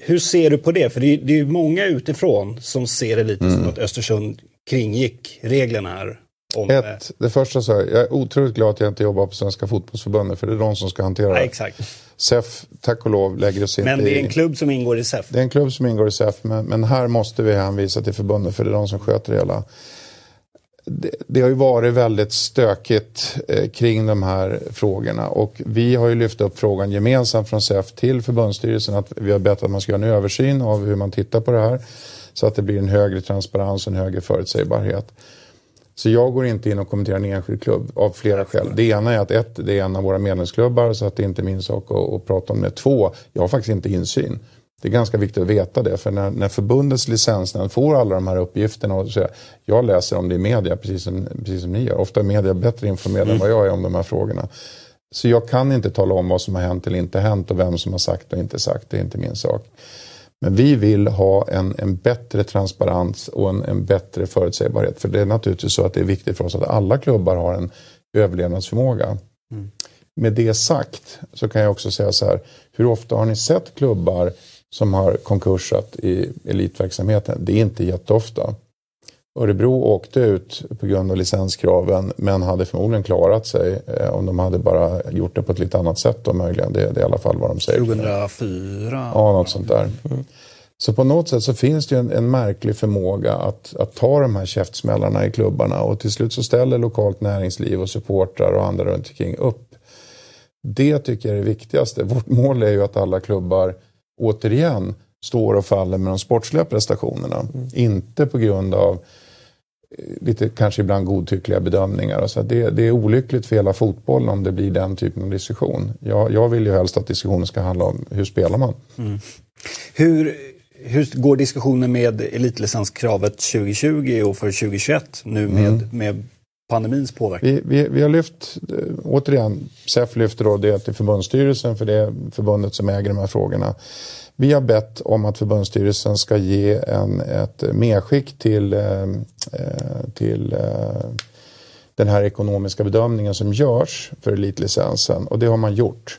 hur ser du på det? För det är, det är ju många utifrån som ser det lite som att Östersund kringgick reglerna här. Om, eh, Ett, det första så här, jag är otroligt glad att jag inte jobbar på Svenska fotbollsförbundet för det är de som ska hantera ja, det. exakt. SEF, tack och lov, lägger oss inte Men det är en klubb som ingår i SEF. Det är en klubb som ingår i SEF, men, men här måste vi hänvisa till förbundet för det är de som sköter det hela. Det, det har ju varit väldigt stökigt eh, kring de här frågorna och vi har ju lyft upp frågan gemensamt från SEF till förbundsstyrelsen att vi har bett att man ska göra en översyn av hur man tittar på det här så att det blir en högre transparens och en högre förutsägbarhet. Så jag går inte in och kommenterar en enskild klubb av flera skäl. Det ena är att ett, det är en av våra medlemsklubbar så att det inte är min sak att, att prata om det. Två, jag har faktiskt inte insyn. Det är ganska viktigt att veta det för när, när förbundets licensnämnd får alla de här uppgifterna och så, jag läser om det i media precis som, precis som ni gör. Ofta är media bättre informerade än vad jag är om de här frågorna. Så jag kan inte tala om vad som har hänt eller inte hänt och vem som har sagt och inte sagt. Det är inte min sak. Men vi vill ha en, en bättre transparens och en, en bättre förutsägbarhet. För det är naturligtvis så att det är viktigt för oss att alla klubbar har en överlevnadsförmåga. Med det sagt så kan jag också säga så här. Hur ofta har ni sett klubbar som har konkursat i elitverksamheten? Det är inte jätteofta. Örebro åkte ut på grund av licenskraven men hade förmodligen klarat sig eh, om de hade bara gjort det på ett lite annat sätt då möjligen. Det, det är i alla fall vad de säger. 2004. Ja, något sånt där. Så på något sätt så finns det ju en, en märklig förmåga att, att ta de här käftsmällarna i klubbarna och till slut så ställer lokalt näringsliv och supportrar och andra runt omkring upp. Det tycker jag är det viktigaste. Vårt mål är ju att alla klubbar återigen står och faller med de sportsliga prestationerna. Inte på grund av eh, lite kanske ibland godtyckliga bedömningar. Alltså det, det är olyckligt för hela fotbollen om det blir den typen av diskussion. Jag, jag vill ju helst att diskussionen ska handla om hur spelar man? Hur, hur går diskussionen med elitlicenskravet 2020 och för 2021 nu med, med pandemins påverkan? Vi, vi, vi har lyft, eh, återigen, SEF lyfter då det till förbundsstyrelsen för det är förbundet som äger de här frågorna. Vi har bett om att förbundsstyrelsen ska ge en, ett medskick till, eh, eh, till eh, den här ekonomiska bedömningen som görs för elitlicensen och det har man gjort.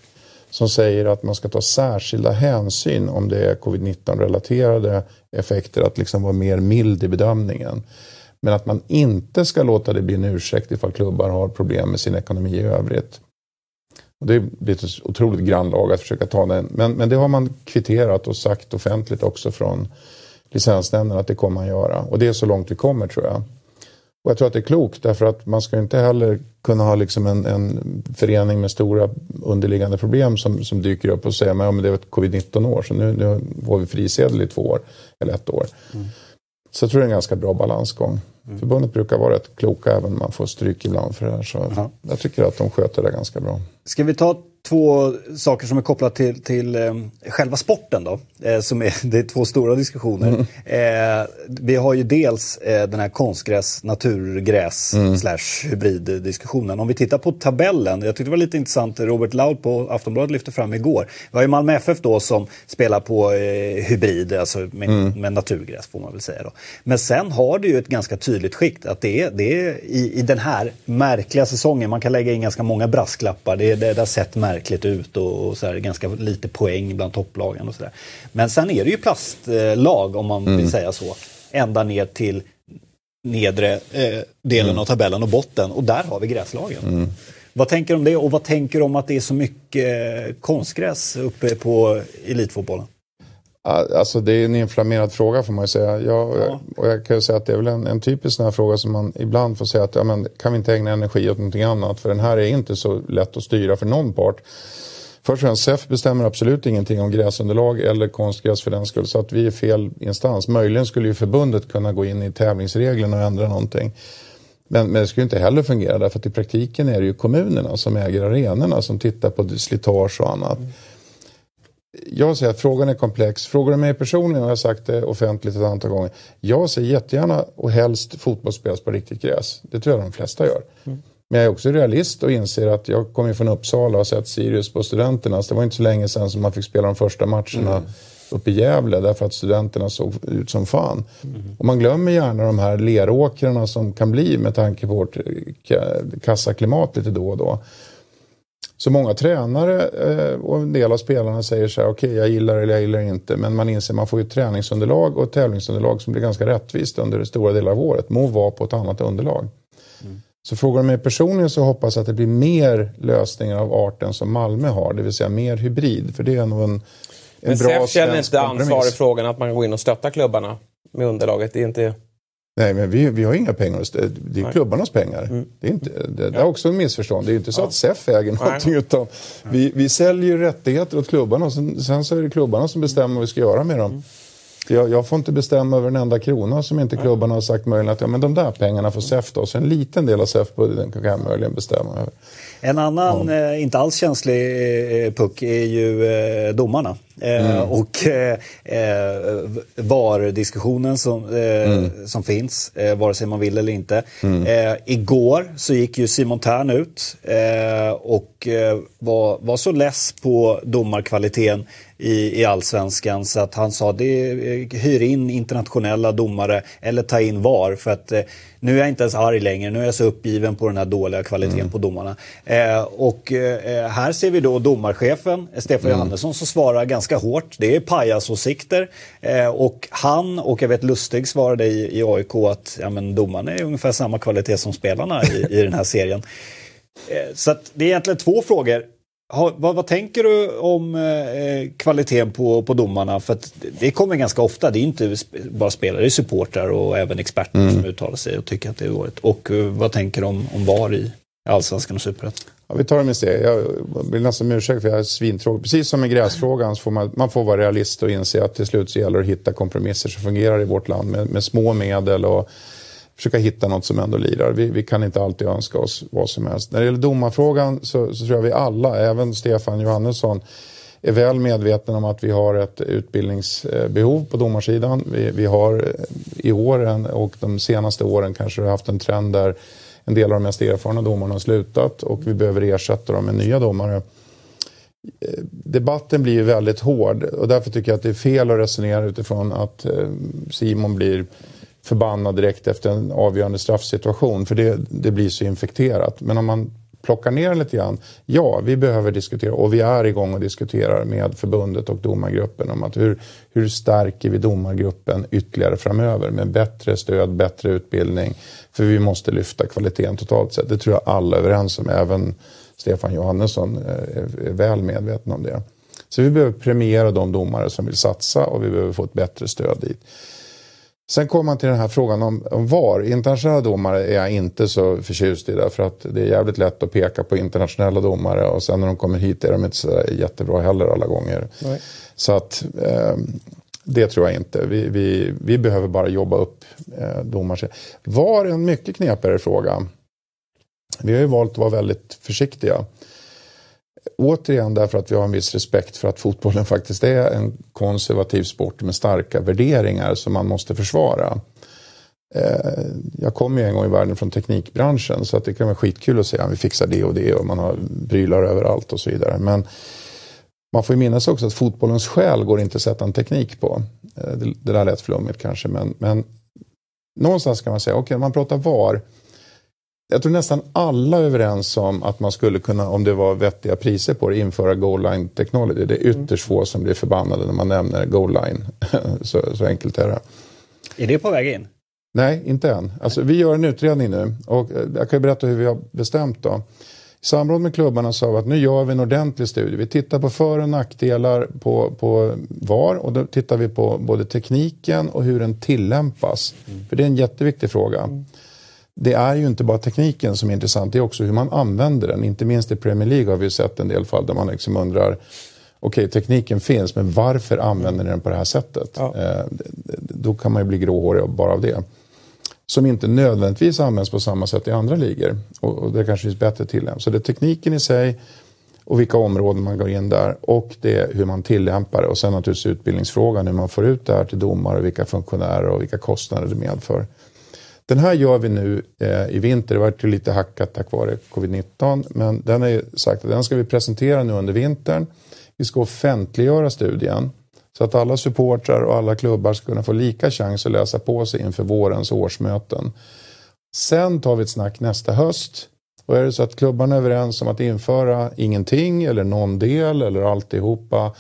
Som säger att man ska ta särskilda hänsyn om det är covid-19 relaterade effekter, att liksom vara mer mild i bedömningen. Men att man inte ska låta det bli en ursäkt ifall klubbar har problem med sin ekonomi i övrigt. Och det blir ett otroligt grannlaga att försöka ta den. Men, men det har man kvitterat och sagt offentligt också från licensnämnden att det kommer man göra. Och det är så långt vi kommer tror jag. Och jag tror att det är klokt därför att man ska inte heller kunna ha liksom en, en förening med stora underliggande problem som, som dyker upp och säger men, ja, men det var ett covid-19 år så nu, nu får vi frisedel i två år eller ett år. Så jag tror det är en ganska bra balansgång. Förbundet brukar vara rätt kloka även om man får stryk ibland för det här. Så Ja. jag tycker att de sköter det ganska bra. Ska vi ta två saker som är kopplade till, till eh, själva sporten då? Eh, som är, det är två stora diskussioner. Eh, vi har ju dels eh, den här konstgräs, naturgräs slash hybriddiskussionen. Om vi tittar på tabellen, jag tyckte det var lite intressant, Robert Laud på Aftonbladet lyfte fram igår. Vi har ju Malmö FF då som spelar på eh, hybrid, alltså med, med naturgräs får man väl säga då. Men sen har du ju ett ganska tydligt skikt att det är, det är i, i den här märkliga säsongen, man kan lägga in ganska många brasklappar, det, det, det har sett märkligt ut och, och så här, ganska lite poäng bland topplagen och sådär. Men sen är det ju plastlag om man vill säga så, ända ner till nedre eh, delen av tabellen och botten och där har vi gräslagen. Vad tänker du om det och vad tänker du om att det är så mycket konstgräs uppe på elitfotbollen? Ja, Alltså det är en inflammerad fråga får man ju säga. Jag, Ja. Och jag kan ju säga att det är väl en, en typisk sån här fråga som man ibland får säga att ja, men, kan vi inte ägna energi åt någonting annat? För den här är inte så lätt att styra för någon part. Först och främst, SEF bestämmer absolut ingenting om gräsunderlag eller konstgräs för den skull. Så att vi är fel instans. Möjligen skulle ju förbundet kunna gå in i tävlingsreglerna och ändra någonting. Men, men det skulle inte heller fungera därför att i praktiken är det ju kommunerna som äger arenorna som tittar på slitage och annat. Jag säger att frågan är komplex. Frågar du mig personligen, har jag sagt det offentligt ett antal gånger. Jag ser jättegärna och helst fotboll spelas på riktigt gräs. Det tror jag de flesta gör. Men jag är också realist och inser att jag kommer från Uppsala och har sett Sirius på Studenternas. Det var inte så länge sedan som man fick spela de första matcherna uppe i Gävle därför att studenterna såg ut som fan. Och man glömmer gärna de här leråkrarna som kan bli med tanke på vårt eh, ka- kassaklimat lite då och då. Så många tränare eh, och en del av spelarna säger så här, okej jag gillar det eller jag gillar det inte. Men man inser att man får ju träningsunderlag och tävlingsunderlag som blir ganska rättvist under stora delar av året. Må vara på ett annat underlag. Så frågar du mig personligen så hoppas jag att det blir mer lösningar av arten som Malmö har. Det vill säga mer hybrid. För det är nog en, en Men bra SEF känner inte ansvar i frågan att man kan gå in och stötta klubbarna med underlaget. Det är inte... Nej, men vi, vi har inga pengar. Det är Nej. Mm. klubbarnas pengar. Det, är inte, det, det är också en missförstånd. Det är ju inte så att SEF äger någonting. Utan vi, vi säljer rättigheter åt klubbarna. Och sen, sen så är det klubbarna som bestämmer vad vi ska göra med dem. Mm. Jag, jag får inte bestämma över en enda krona som inte klubbarna har sagt möjligen att ja, men de där pengarna får SEF då. Så en liten del av SEF-budgeten kan jag möjligen bestämma över. En annan eh, inte alls känslig eh, puck är ju eh, domarna. Eh, Och eh, eh, VAR-diskussionen som, eh, som finns, eh, vare sig man vill eller inte. Eh, igår så gick ju Simon Tern ut eh, och eh, var, var så less på domarkvaliteten i, i allsvenskan så att han sa det eh, hyr in internationella domare eller ta in VAR för att eh, nu är jag inte ens arg längre, nu är jag så uppgiven på den här dåliga kvaliteten på domarna. Eh, och eh, här ser vi då domarchefen eh, Stefan Johannesson som svarar ganska hårt. Det är pajasåsikter eh, och han och jag vet Lustig svarade i, i AIK att ja, men domarna är ungefär samma kvalitet som spelarna i, i den här serien. Eh, Så det är egentligen två frågor. Ha, vad, vad tänker du om eh, kvaliteten på, på domarna? För det kommer ganska ofta. Det är inte sp- bara spelare, det är supportrar och även experter som uttalar sig och tycker att det är dåligt. Och eh, vad tänker du om, om VAR i Allsvenskan och Superettan? Ja, vi tar det med steg. Jag vill nästan om ursäkt för jag är svintråkig. Precis som med gräsfrågan så får man, man får vara realist och inse att till slut så gäller det att hitta kompromisser som fungerar i vårt land med, med små medel och försöka hitta något som ändå lirar. Vi, vi kan inte alltid önska oss vad som helst. När det gäller domarfrågan så, så tror jag vi alla, även Stefan Johannesson, är väl medvetna om att vi har ett utbildningsbehov på domarsidan. Vi, vi har eh, i år en, och de senaste åren kanske haft en trend där en del av de mest erfarna domarna har slutat och vi behöver ersätta dem med nya domare. Eh, debatten blir ju väldigt hård och därför tycker jag att det är fel att resonera utifrån att eh, Simon blir förbannad direkt efter en avgörande straffsituation för det, det blir så infekterat. Men om man plockar ner lite grann. Ja, vi behöver diskutera och vi är igång och diskuterar med förbundet och domargruppen om att hur, hur stärker vi domargruppen ytterligare framöver med bättre stöd, bättre utbildning. För vi måste lyfta kvaliteten totalt sett. Det tror jag alla är överens om, även Stefan Johannesson eh, är, är väl medveten om det. Så vi behöver premiera de domare som vill satsa och vi behöver få ett bättre stöd dit. Sen kommer man till den här frågan om, om VAR. Internationella domare är jag inte så förtjust i därför att det är jävligt lätt att peka på internationella domare och sen när de kommer hit är de inte så jättebra heller alla gånger. Så att eh, Det tror jag inte. Vi, vi, vi behöver bara jobba upp eh, domar. Var en mycket knepigare fråga. Vi har ju valt att vara väldigt försiktiga. Återigen därför att vi har en viss respekt för att fotbollen faktiskt är en konservativ sport med starka värderingar som man måste försvara. Eh, jag kommer ju en gång i världen från teknikbranschen så att det kan vara skitkul att säga att vi fixar det och det och man har prylar överallt och så vidare. Men man får ju minnas också att fotbollens själ går inte att sätta en teknik på. Eh, det, det där lät flummigt kanske men, men någonstans kan man säga, okej okay, man pratar VAR. Jag tror nästan alla är överens om att man skulle kunna, om det var vettiga priser på det, införa goal line technology. Det är ytterst få som blir förbannade när man nämner goal line. så, så enkelt är det. Är det på väg in? Nej, inte än. Alltså, vi gör en utredning nu och eh, jag kan berätta hur vi har bestämt då. I samråd med klubbarna sa vi att nu gör vi en ordentlig studie. Vi tittar på för och nackdelar på, på VAR och då tittar vi på både tekniken och hur den tillämpas. Mm. För det är en jätteviktig fråga. Mm. Det är ju inte bara tekniken som är intressant, det är också hur man använder den. Inte minst i Premier League har vi sett en del fall där man liksom undrar okej, tekniken finns, men varför använder ni den på det här sättet? Ja. Eh, då kan man ju bli gråhårig bara av det som inte nödvändigtvis används på samma sätt i andra ligor. Och, och det kanske finns bättre tillämp. Så det är tekniken i sig och vilka områden man går in där och det hur man tillämpar det och sen naturligtvis utbildningsfrågan hur man får ut det här till domare, vilka funktionärer och vilka kostnader det medför. Den här gör vi nu eh, i vinter, det var lite hackat tack vare covid-19 men den är sagt att den ska vi presentera nu under vintern. Vi ska offentliggöra studien så att alla supportrar och alla klubbar ska kunna få lika chans att läsa på sig inför vårens årsmöten. Sen tar vi ett snack nästa höst. Och är det så att klubbarna är överens om att införa ingenting eller någon del eller alltihopa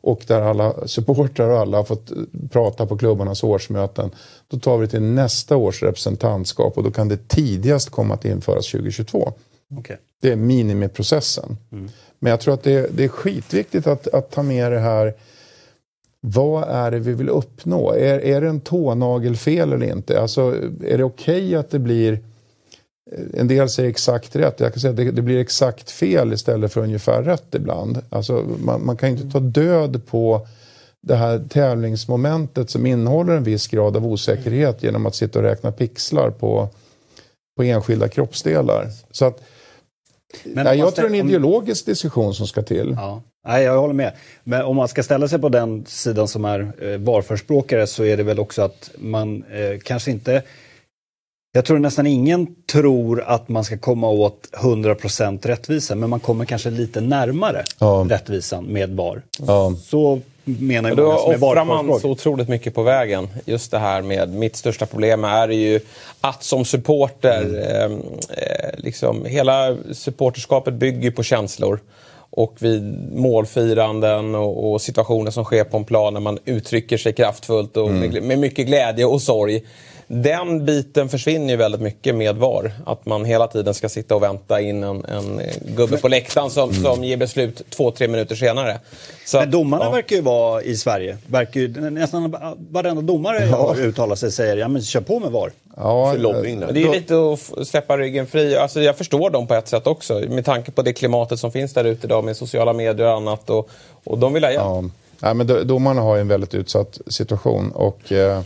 och där alla supportrar och alla har fått prata på klubbarnas årsmöten. Då tar vi det till nästa års representantskap och då kan det tidigast komma att införas 2022. Okay. Det är minimiprocessen. Mm. Men jag tror att det är, det är skitviktigt att, att ta med det här vad är det vi vill uppnå? Är, är det en tånagelfel eller inte? Alltså, är det okej okay att det blir en del säger exakt rätt. Jag kan säga att det, det, blir exakt fel istället för ungefär rätt ibland. Alltså, man, man kan inte ta död på det här tävlingsmomentet som innehåller en viss grad av osäkerhet genom att sitta och räkna pixlar på, på enskilda kroppsdelar. Så att, Men nej, jag tror det är en ideologisk diskussion som ska till. Ja. Nej, jag håller med. Men om man ska ställa sig på den sidan som är eh, varförspråkare så är det väl också att man eh, kanske inte jag tror nästan ingen tror att man ska komma åt 100% rättvisa, men man kommer kanske lite närmare ja. rättvisan med VAR. Ja. Så menar jag. Då offrar man så otroligt mycket på vägen. Just det här med mitt största problem är ju att som supporter, mm. Ehm, eh, liksom, hela supporterskapet bygger på känslor och vid målfiranden och, och, situationer som sker på en plan när man uttrycker sig kraftfullt och mm. med, med, mycket glädje och sorg. Den biten försvinner ju väldigt mycket med VAR. Att man hela tiden ska sitta och vänta in en, en gubbe på läktaren som, mm. som ger beslut två, tre minuter senare. Så, Men domarna ja. verkar ju vara i Sverige. Verkar ju, nästan varenda domare ja. uttalar sig säger ja men kör på med VAR. Ja, lobbying det är lite att släppa ryggen fri. Alltså, jag förstår dem på ett sätt också. Med tanke på det klimatet som finns där ute idag med sociala medier och annat. Och, och de vill ha hjälp. Ja. Ja, men domarna har ju en väldigt utsatt situation. Och, eh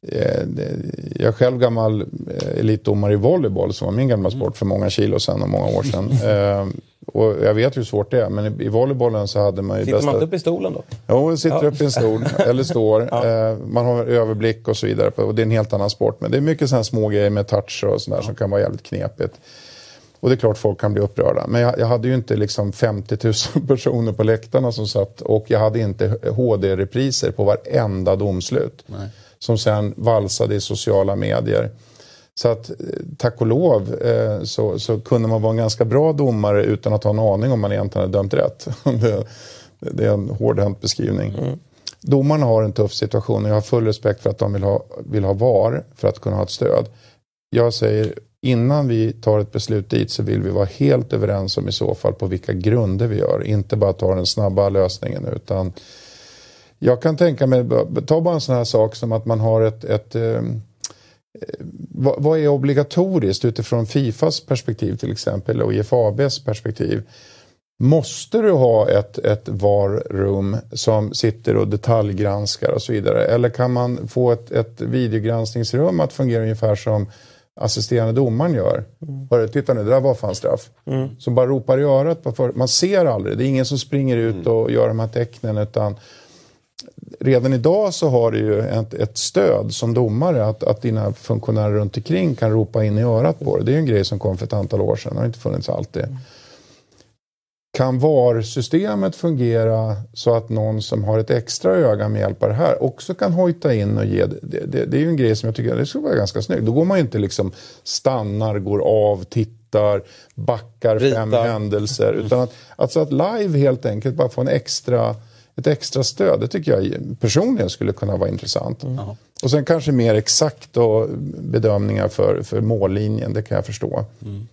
jag är själv gammal eh, elitdomare i volleyboll som var min gamla sport för många kilo sedan och många år sedan. Eh, och jag vet hur svårt det är, men i volleybollen så hade man ju Sitter bästa... man inte upp i stolen då? Jo, sitter ja. upp i en stol eller står. ja. eh, man har överblick och så vidare. Och det är en helt annan sport. Men det är mycket sådana små grejer med touch och sådär ja. som kan vara jävligt knepigt. Och det är klart folk kan bli upprörda. Men jag, jag hade ju inte liksom 50 000 personer på läktarna som satt och jag hade inte HD-repriser på varenda domslut. Nej. Som sen valsade i sociala medier. Så att tack och lov eh, så, så kunde man vara en ganska bra domare utan att ha en aning om man egentligen hade dömt rätt. det, det är en hårdhänt beskrivning. Mm. Domarna har en tuff situation och jag har full respekt för att de vill ha, vill ha VAR för att kunna ha ett stöd. Jag säger innan vi tar ett beslut dit så vill vi vara helt överens om i så fall på vilka grunder vi gör. Inte bara ta den snabba lösningen utan jag kan tänka mig, ta bara en sån här sak som att man har ett, ett eh, vad är obligatoriskt utifrån Fifas perspektiv till exempel och IFABs perspektiv? Måste du ha ett, ett VAR-rum som sitter och detaljgranskar och så vidare? Eller kan man få ett, ett videogranskningsrum att fungera ungefär som assisterande domaren gör? Mm. titta nu, det där var fan straff. Mm. Som bara ropar i örat. Man ser aldrig, det är ingen som springer ut mm. och gör de här tecknen. Utan redan idag så har du ju ett, ett stöd som domare att, att dina funktionärer runt omkring kan ropa in i örat på dig. Det är ju en grej som kom för ett antal år sedan, det har inte funnits alltid. Mm. Kan VAR-systemet fungera så att någon som har ett extra öga med hjälp av det här också kan hojta in och ge? Det, det, det är ju en grej som jag tycker det skulle vara ganska snyggt. Då går man ju inte liksom stannar, går av, tittar, backar Rita. fem händelser. Utan att, alltså att live helt enkelt bara få en extra, ett extra stöd. Det tycker jag personligen skulle kunna vara intressant. Mm. Och sen kanske mer exakt bedömningar för, för mållinjen, det kan jag förstå. Mm.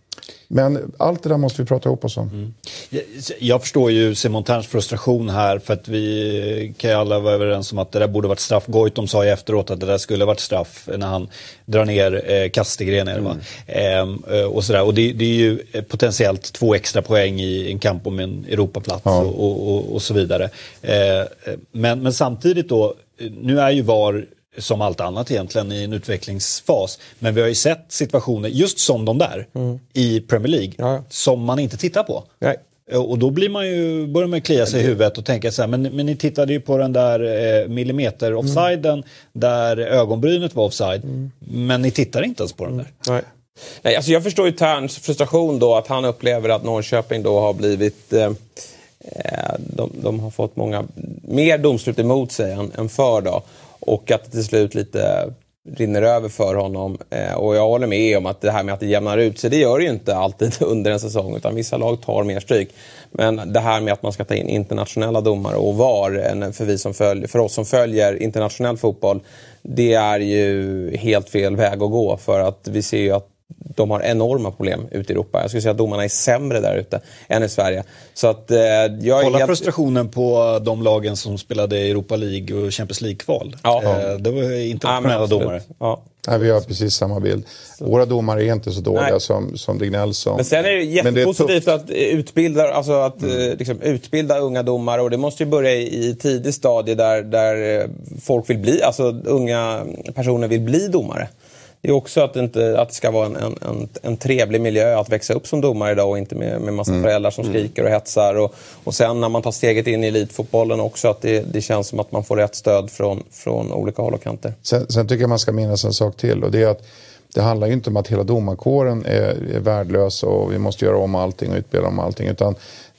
Men allt det där måste vi prata ihop oss om. Mm. Jag, jag, förstår ju Simon Terns frustration här för att vi kan ju alla vara överens om att det där borde varit straff. Goitom sa ju efteråt att det där skulle varit straff när han drar ner eh, Kastegren. Mm. Ehm, eh, och sådär. och det, det, är ju potentiellt två extra poäng i en kamp om en Europaplats ja. och, och, och, så vidare. Eh, men, men samtidigt då, nu är ju VAR som allt annat egentligen i en utvecklingsfas. Men vi har ju sett situationer, just som de där, mm. i Premier League, ja. som man inte tittar på. Nej. Och då blir man ju, börjar man klia sig i huvudet och tänka så här, men, men ni tittade ju på den där eh, millimeter mm. offsiden mm. där ögonbrynet var offside. Mm. Men ni tittar inte ens på den där. Nej. Nej, alltså jag förstår ju Terns frustration då att han upplever att Norrköping då har blivit eh, eh de, de, har fått många mer domslut emot sig än, än för. Då. Och att det till slut lite rinner över för honom. Eh, och jag håller med om att det här med att det jämnar ut sig, det gör det ju inte alltid under en säsong. Utan vissa lag tar mer stryk. Men det här med att man ska ta in internationella domare och VAR, för, vi som följer, för oss som följer internationell fotboll, det är ju helt fel väg att gå. För att vi ser ju att de har enorma problem ute i Europa. Jag skulle säga att domarna är sämre där ute än i Sverige. Så att, eh, jag Kolla helt... frustrationen på de lagen som spelade Europa League och Champions League-kval. Ja. Eh, det var internationella ja, domare. Ja. Nej, vi har precis samma bild. Våra domare är inte så dåliga som, som Dignell sa. Men sen är det jättepositivt att utbilda, alltså att, mm. Eh, liksom, utbilda unga domare och det måste ju börja i, i tidig stadie där, där eh, folk vill bli, alltså unga personer vill bli domare det är också att det, inte, att det ska vara en, en, en, trevlig miljö att växa upp som domare idag och inte med, med massa mm. föräldrar som mm. skriker och hetsar. Och, och sen när man tar steget in i elitfotbollen också att det, det känns som att man får rätt stöd från, från olika håll och kanter. Sen, sen tycker jag man ska minnas en sak till och det är att det handlar ju inte om att hela domarkåren är, är värdelös och vi måste göra om allting och utbilda om allting. Utan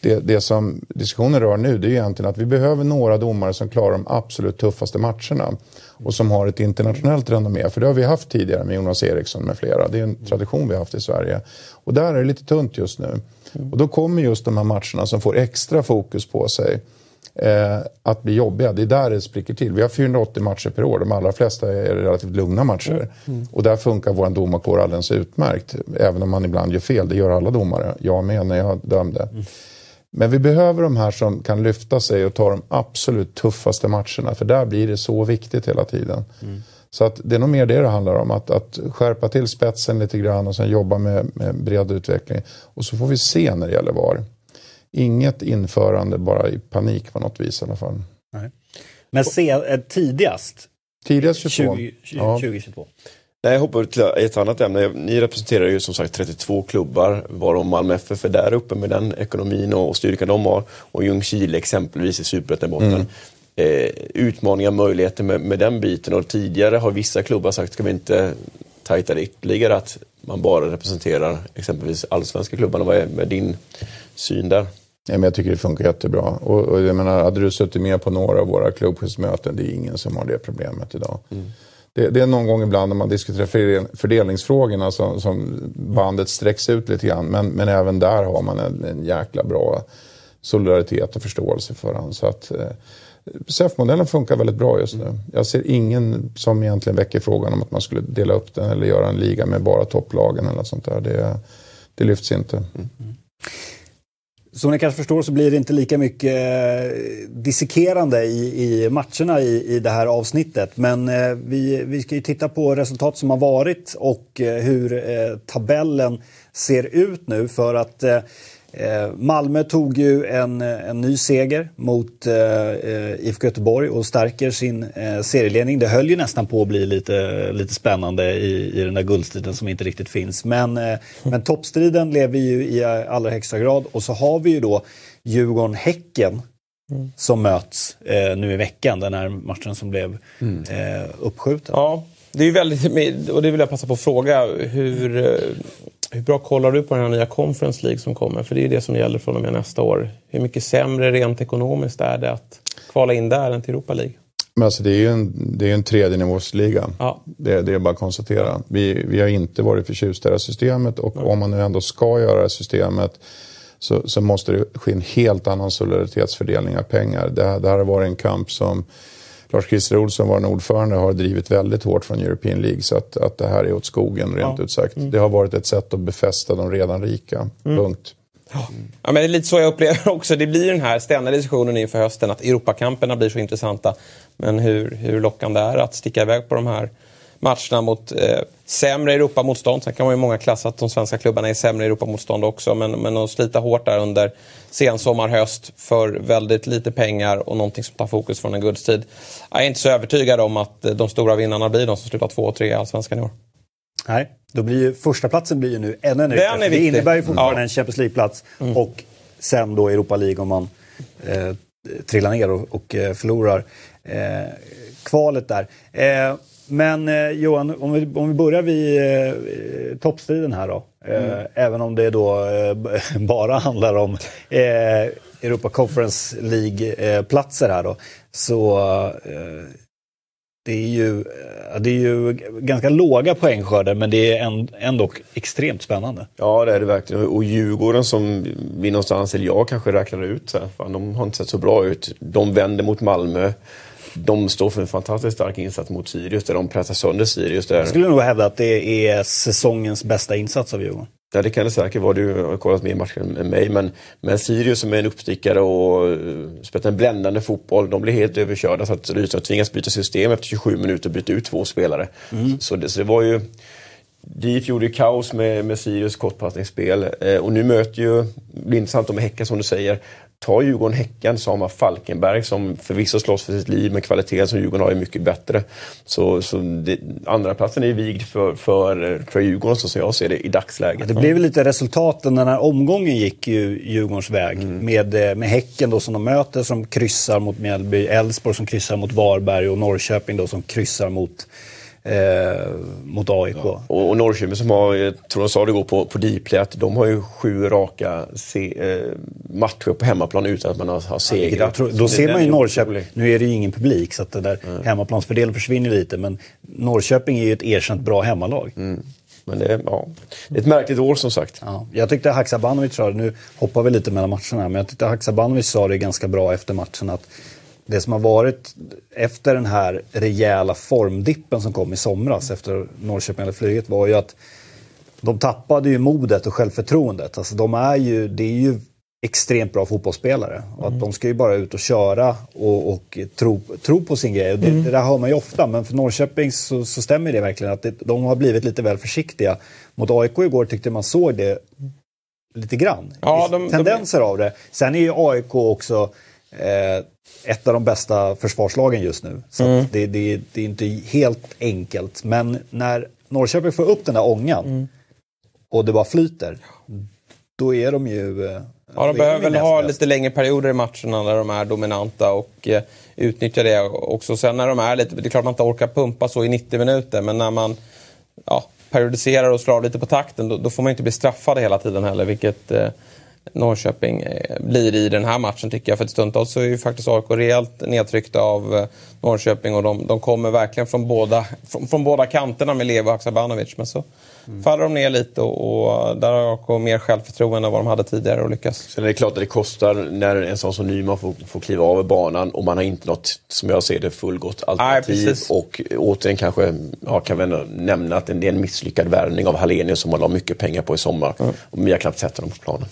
det, det som diskussionen rör nu det är egentligen att vi behöver några domare som klarar de absolut tuffaste matcherna. Och som har ett internationellt renommé. För det har vi haft tidigare med Jonas Eriksson med flera. Det är en tradition vi har haft i Sverige. Och där är det lite tunt just nu. Och då kommer just de här matcherna som får extra fokus på sig eh, att bli jobbiga. Det är där det spricker till. Vi har 480 matcher per år. De allra flesta är relativt lugna matcher. Mm. Och där funkar vår domarkår alldeles utmärkt. Även om man ibland gör fel. Det gör alla domare. Jag med när jag dömde. Mm. Men vi behöver de här som kan lyfta sig och ta de absolut tuffaste matcherna. För där blir det så viktigt hela tiden. Mm. Så att det är nog mer det det handlar om. Att, att skärpa till spetsen lite grann och sen jobba med, med bred utveckling. Och så får vi se när det gäller VAR. Inget införande bara i panik på något vis i alla fall. Nej. Men se, eh, tidigast? Tidigast 22. 20, 20, ja. 2022. Nej, jag hoppar till ett annat ämne. Ni representerar ju som sagt 32 klubbar, varav Malmö FF är där uppe med den ekonomin och styrkan de har. Och Ljungskile exempelvis i Superettan botten. Mm. Eh, utmaningar, möjligheter med, med den biten. Och tidigare har vissa klubbar sagt, ska vi inte tajta det ytterligare att man bara representerar exempelvis allsvenska klubbarna. Vad är med din syn där? Ja, men jag tycker det funkar jättebra. Och, och jag menar, hade du suttit med på några av våra klubbchefsmöten, det är ingen som har det problemet idag. Mm. Det, det, är någon gång ibland när man diskuterar fördelningsfrågorna som, som bandet sträcks ut lite grann. Men, men även där har man en, en jäkla bra solidaritet och förståelse för honom. Så att, eh, SEF-modellen funkar väldigt bra just nu. Jag ser ingen som egentligen väcker frågan om att man skulle dela upp den eller göra en liga med bara topplagen eller något sånt där. Det, det lyfts inte. Mm. Som ni kanske förstår så blir det inte lika mycket eh, dissekerande i, i matcherna i, i det här avsnittet. Men eh, vi, vi ska ju titta på resultat som har varit och eh, hur eh, tabellen ser ut nu för att Eh, Malmö tog ju en, en ny seger mot eh, eh IFK Göteborg och stärker sin eh, serieledning. Det höll ju nästan på att bli lite, lite spännande i, i den där guldstriden som inte riktigt finns. Men, eh, men toppstriden lever ju i allra högsta grad och så har vi ju då Djurgården-Häcken mm. som möts eh, nu i veckan, den här matchen som blev mm. eh, uppskjuten. Ja, det är väldigt, och det vill jag passa på att fråga, hur, eh, hur bra kollar du på den här nya Conference League som kommer? För det är ju det som gäller från och med nästa år. Hur mycket sämre rent ekonomiskt är det att kvala in där än till Europa League? Men alltså det är ju en, det är en tredje nivåsliga. Ja. Det, det är bara att konstatera. Vi, vi har inte varit förtjusta i det här systemet och mm. om man nu ändå ska göra det här systemet så, så måste det ske en helt annan solidaritetsfördelning av pengar. Det, det här har varit en kamp som Lars-Christer Olsson, vår ordförande, har drivit väldigt hårt från European League. Så att, att det här är åt skogen, rent ja. ut sagt. Mm. Det har varit ett sätt att befästa de redan rika. Mm. Punkt. Ja. ja. men det är lite så jag upplever också. Det blir den här ständiga diskussionen inför hösten att Europakamperna blir så intressanta. Men hur, hur lockande är det att sticka iväg på de här matcherna mot eh, sämre Europamotstånd. Sen kan man ju många klassa att de svenska klubbarna är sämre Europamotstånd också. Men, men att slita hårt där under sen sommar, höst för väldigt lite pengar och någonting som tar fokus från en guldstid. Jag är inte så övertygad om att eh, de stora vinnarna blir de som slutar två och tre i Allsvenskan i år. Nej, då blir ju, första platsen blir ju nu ännu ännu viktigare. Det innebär ju fortfarande ja. en Champions League-plats mm. och sen då Europa League om man eh, trillar ner och, och eh, förlorar eh, kvalet där. Eh, men eh, Johan, om vi, om vi börjar vid eh, toppstriden här då. Eh, mm. Även om det då eh, bara handlar om eh, Europa Conference League-platser här då. Så eh, det är, ju, det är ju ganska låga poängskördar men det är ändå extremt spännande. Ja det är det verkligen. Och Djurgården som vi någonstans, eller jag kanske räknar ut, så här, fan, de har inte sett så bra ut. De vänder mot Malmö de står för en fantastiskt stark insats mot Sirius där de pressar sönder Sirius. Där. Jag skulle nog hävda att det är säsongens bästa insats av Djurgården. Ja, det kan det säkert vara. Du har kollat mer matchen än mig. Men, men Sirius som är en uppstickare och uh, spelat en bländande fotboll, de blir helt överkörda så att Rydström tvingas byta system efter 27 minuter och byta ut två spelare. Mm. Så, det, så det var ju... DIF gjorde ju kaos med, med Sirius kortpassningsspel eh, och nu möter ju, det blir intressant med Häcken som du säger, tar Djurgården-Häcken så har man Falkenberg som förvisso slåss för sitt liv men kvaliteten som Djurgården har är mycket bättre. Så, så det, andra platsen är vigd för, för, för Djurgården så som jag ser det i dagsläget. Ja, det blev lite resultaten, den här omgången gick ju Djurgårdens väg mm. med, eh, med Häcken då som de möter som kryssar mot Mjällby, Elfsborg som kryssar mot Varberg och Norrköping då som kryssar mot eh, mot AIK. Ja. Och, och Norrköping som har, jag tror de sa det igår på, på Dplay, att de har ju sju raka se, eh, matcher på hemmaplan utan att man har, har segrat. Ja, då ser man ju Norrköping, nu är det ju ingen publik så att den där mm. hemmaplansfördelen försvinner lite men Norrköping är ju ett erkänt bra hemmalag. Mm. Men det är, ja, det är ett märkligt år som sagt. Ja, jag tyckte Haksabanovic sa det, nu hoppar vi lite mellan matcherna, men jag tyckte Haksabanovic sa det ganska bra efter matchen att det som har varit efter den här rejäla formdippen som kom i somras efter Norrköping eller flyget var ju att de tappade ju modet och självförtroendet. Alltså de är ju, det är ju extremt bra fotbollsspelare. Och att mm. de ska ju bara ut och köra och, och tro, tro på sin grej. Det, mm. det, där hör man ju ofta, men för Norrköping så, så stämmer det verkligen att det, de har blivit lite väl försiktiga. Mot AIK igår tyckte man såg det lite grann. Ja, de, tendenser de... av det. Sen är ju AIK också ett av de bästa försvarslagen just nu. Så mm. det, det, det, är inte helt enkelt. Men när Norrköping får upp den där ångan mm. och det bara flyter, då är de ju... Eh, ja, de behöver väl ha lite längre perioder i matcherna när de är dominanta och eh, utnyttja det också. Sen när de är lite, det är klart man inte orkar pumpa så i 90 minuter, men när man ja, periodiserar och slår lite på takten, då, då, får man inte bli straffad hela tiden heller, vilket eh, Norrköping eh, blir i den här matchen tycker jag. För ett stundtals så är ju faktiskt AIK rejält nedtryckta av eh, Norrköping och de, de kommer verkligen från båda, från, från båda kanterna med Levo och Haksabanovic. Men så mm. faller de ner lite och, och där har AIK mer självförtroende än vad de hade tidigare och lyckas. Sen är det klart att det kostar när en sån som Nyman får, får kliva av banan och man har inte något, som jag ser det, fullgott alternativ. Nej, och återigen kanske, ja, kan vi nämna att det är en misslyckad värvning av Hallenius som man la mycket pengar på i sommar. Mm. Och vi har knappt sett honom på planen.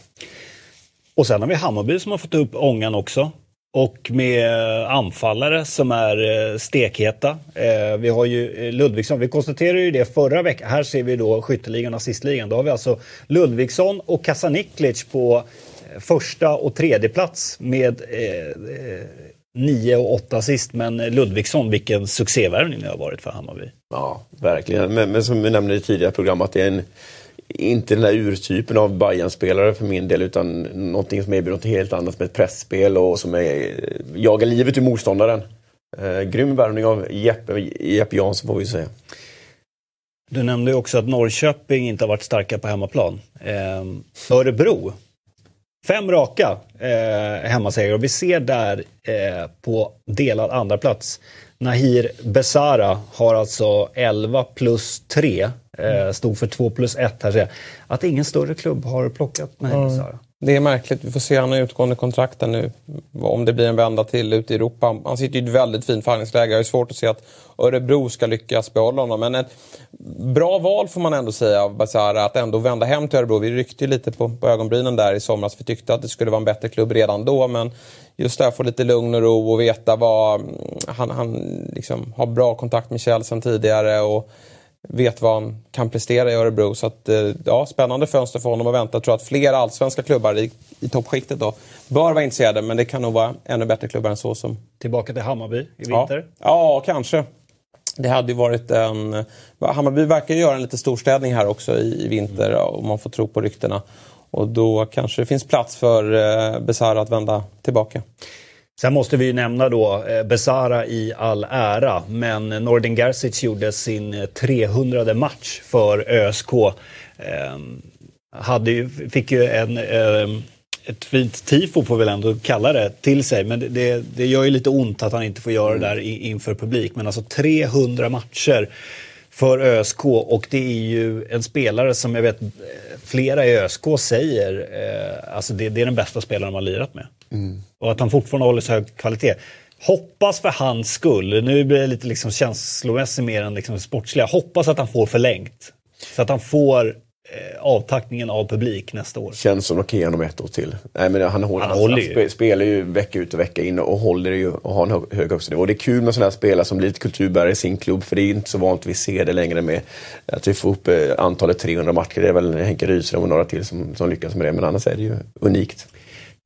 Och sen har vi Hammarby som har fått upp ångan också. Och med eh, anfallare som är eh, stekheta. Eh, vi har ju Ludvigsson, vi konstaterade ju det förra veckan. Här ser vi då skytteligan och assistligan. Då har vi alltså Ludvigsson och Kasaniklic på första och tredje plats med eh, nio och åtta assist. Men Ludvigsson, vilken succévärvning det har varit för Hammarby. Ja, verkligen. Men, men som vi nämnde i tidigare program att det är en inte den där urtypen av bayern spelare för min del utan någonting som erbjuder något helt annat med ett pressspel och som är, jagar livet ur motståndaren. Eh, grym värvning av Jeppe, Jeppe Jansson får vi säga. Du nämnde ju också att Norrköping inte har varit starka på hemmaplan. Eh, Örebro, fem raka eh, hemmasegrar och vi ser där eh, på delad andra plats Nahir Besara har alltså 11 plus 3. Eh, stod för 2 plus 1 här. Att ingen större klubb har plockat Nahir mm. Det är märkligt. Vi får se. Han har utgående kontrakten nu. Om det blir en vända till ute i Europa. Han sitter i ett väldigt fint förhandlingsläge. Jag har svårt att se att Örebro ska lyckas behålla honom. Men ett bra val får man ändå säga av Basara. Att ändå vända hem till Örebro. Vi ryckte ju lite på, på ögonbrynen där i somras. Vi tyckte att det skulle vara en bättre klubb redan då. Men just där få lite lugn och ro och veta vad... Han, han liksom har bra kontakt med Kjell sen tidigare. Och vet vad han kan prestera i Örebro. Så att, eh, ja, spännande fönster för honom att vänta. Jag tror att fler allsvenska klubbar i, i toppskiktet då bör vara intresserade. Men det kan nog vara ännu bättre klubbar än så. Som... Tillbaka till Hammarby i vinter? Ja, ja kanske. Det hade ju varit en... Hammarby verkar göra en lite storstädning här också i, i vinter mm. om man får tro på ryktena. Och då kanske det finns plats för eh, Besara att vända tillbaka. Sen måste vi ju nämna då eh, Besara i all ära, men Nordin Gerzic gjorde sin 300 match för ÖSK. Eh, hade ju, fick ju en, eh, ett fint tifo får vi väl ändå kalla det till sig. Men det, det gör ju lite ont att han inte får göra det där inför publik. Men alltså 300 matcher för ÖSK och det är ju en spelare som jag vet eh, flera i ÖSK säger, eh, alltså det, det, är den bästa spelaren de har lirat med. Mm. Och att han fortfarande håller så hög kvalitet. Hoppas för hans skull, nu blir det lite liksom känslomässigt mer än liksom sportsliga, hoppas att han får förlängt. Så att han får Eh, avtackningen av publik nästa år. Känns som okej om ett år till. Nej, men han, håller, han, håller ju. spelar ju vecka ut och vecka in och håller ju och har en hög, hög högsta Och det är kul med sådana här spelare som blir lite kulturbärare i sin klubb för det är inte så vanligt vi ser det längre med att vi får upp eh, antalet 300 matcher. Det är väl Henke Rydström och några till som, som lyckas med det men annars är det ju unikt.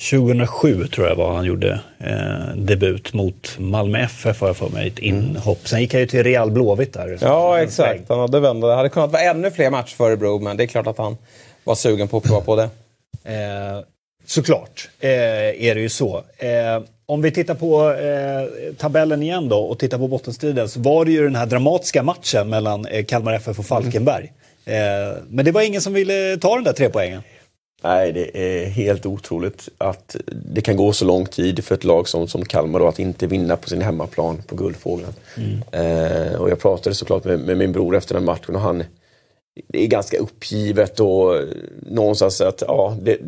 2007 tror jag var han gjorde eh, debut mot Malmö FF har jag för mig, ett inhopp. Sen gick han ju till Real Blåvitt där. Ja exakt, han hade vänt det. hade kunnat vara ännu fler matcher för Örebro men det är klart att han var sugen på att prova på det. Eh, såklart eh, är det ju så. Eh, om vi tittar på eh, tabellen igen då och tittar på bottenstriden så var det ju den här dramatiska matchen mellan eh, Kalmar FF och Falkenberg. Mm. men det var ingen som ville ta den där tre poängen. Nej, det är helt otroligt att det kan gå så lång tid för ett lag som, som Kalmar då, att inte vinna på sin hemmaplan på Guldfågeln. Mm. Eh, och jag pratade såklart med, med, min bror efter den matchen och han det är ganska uppgivet och någonstans att ja, det,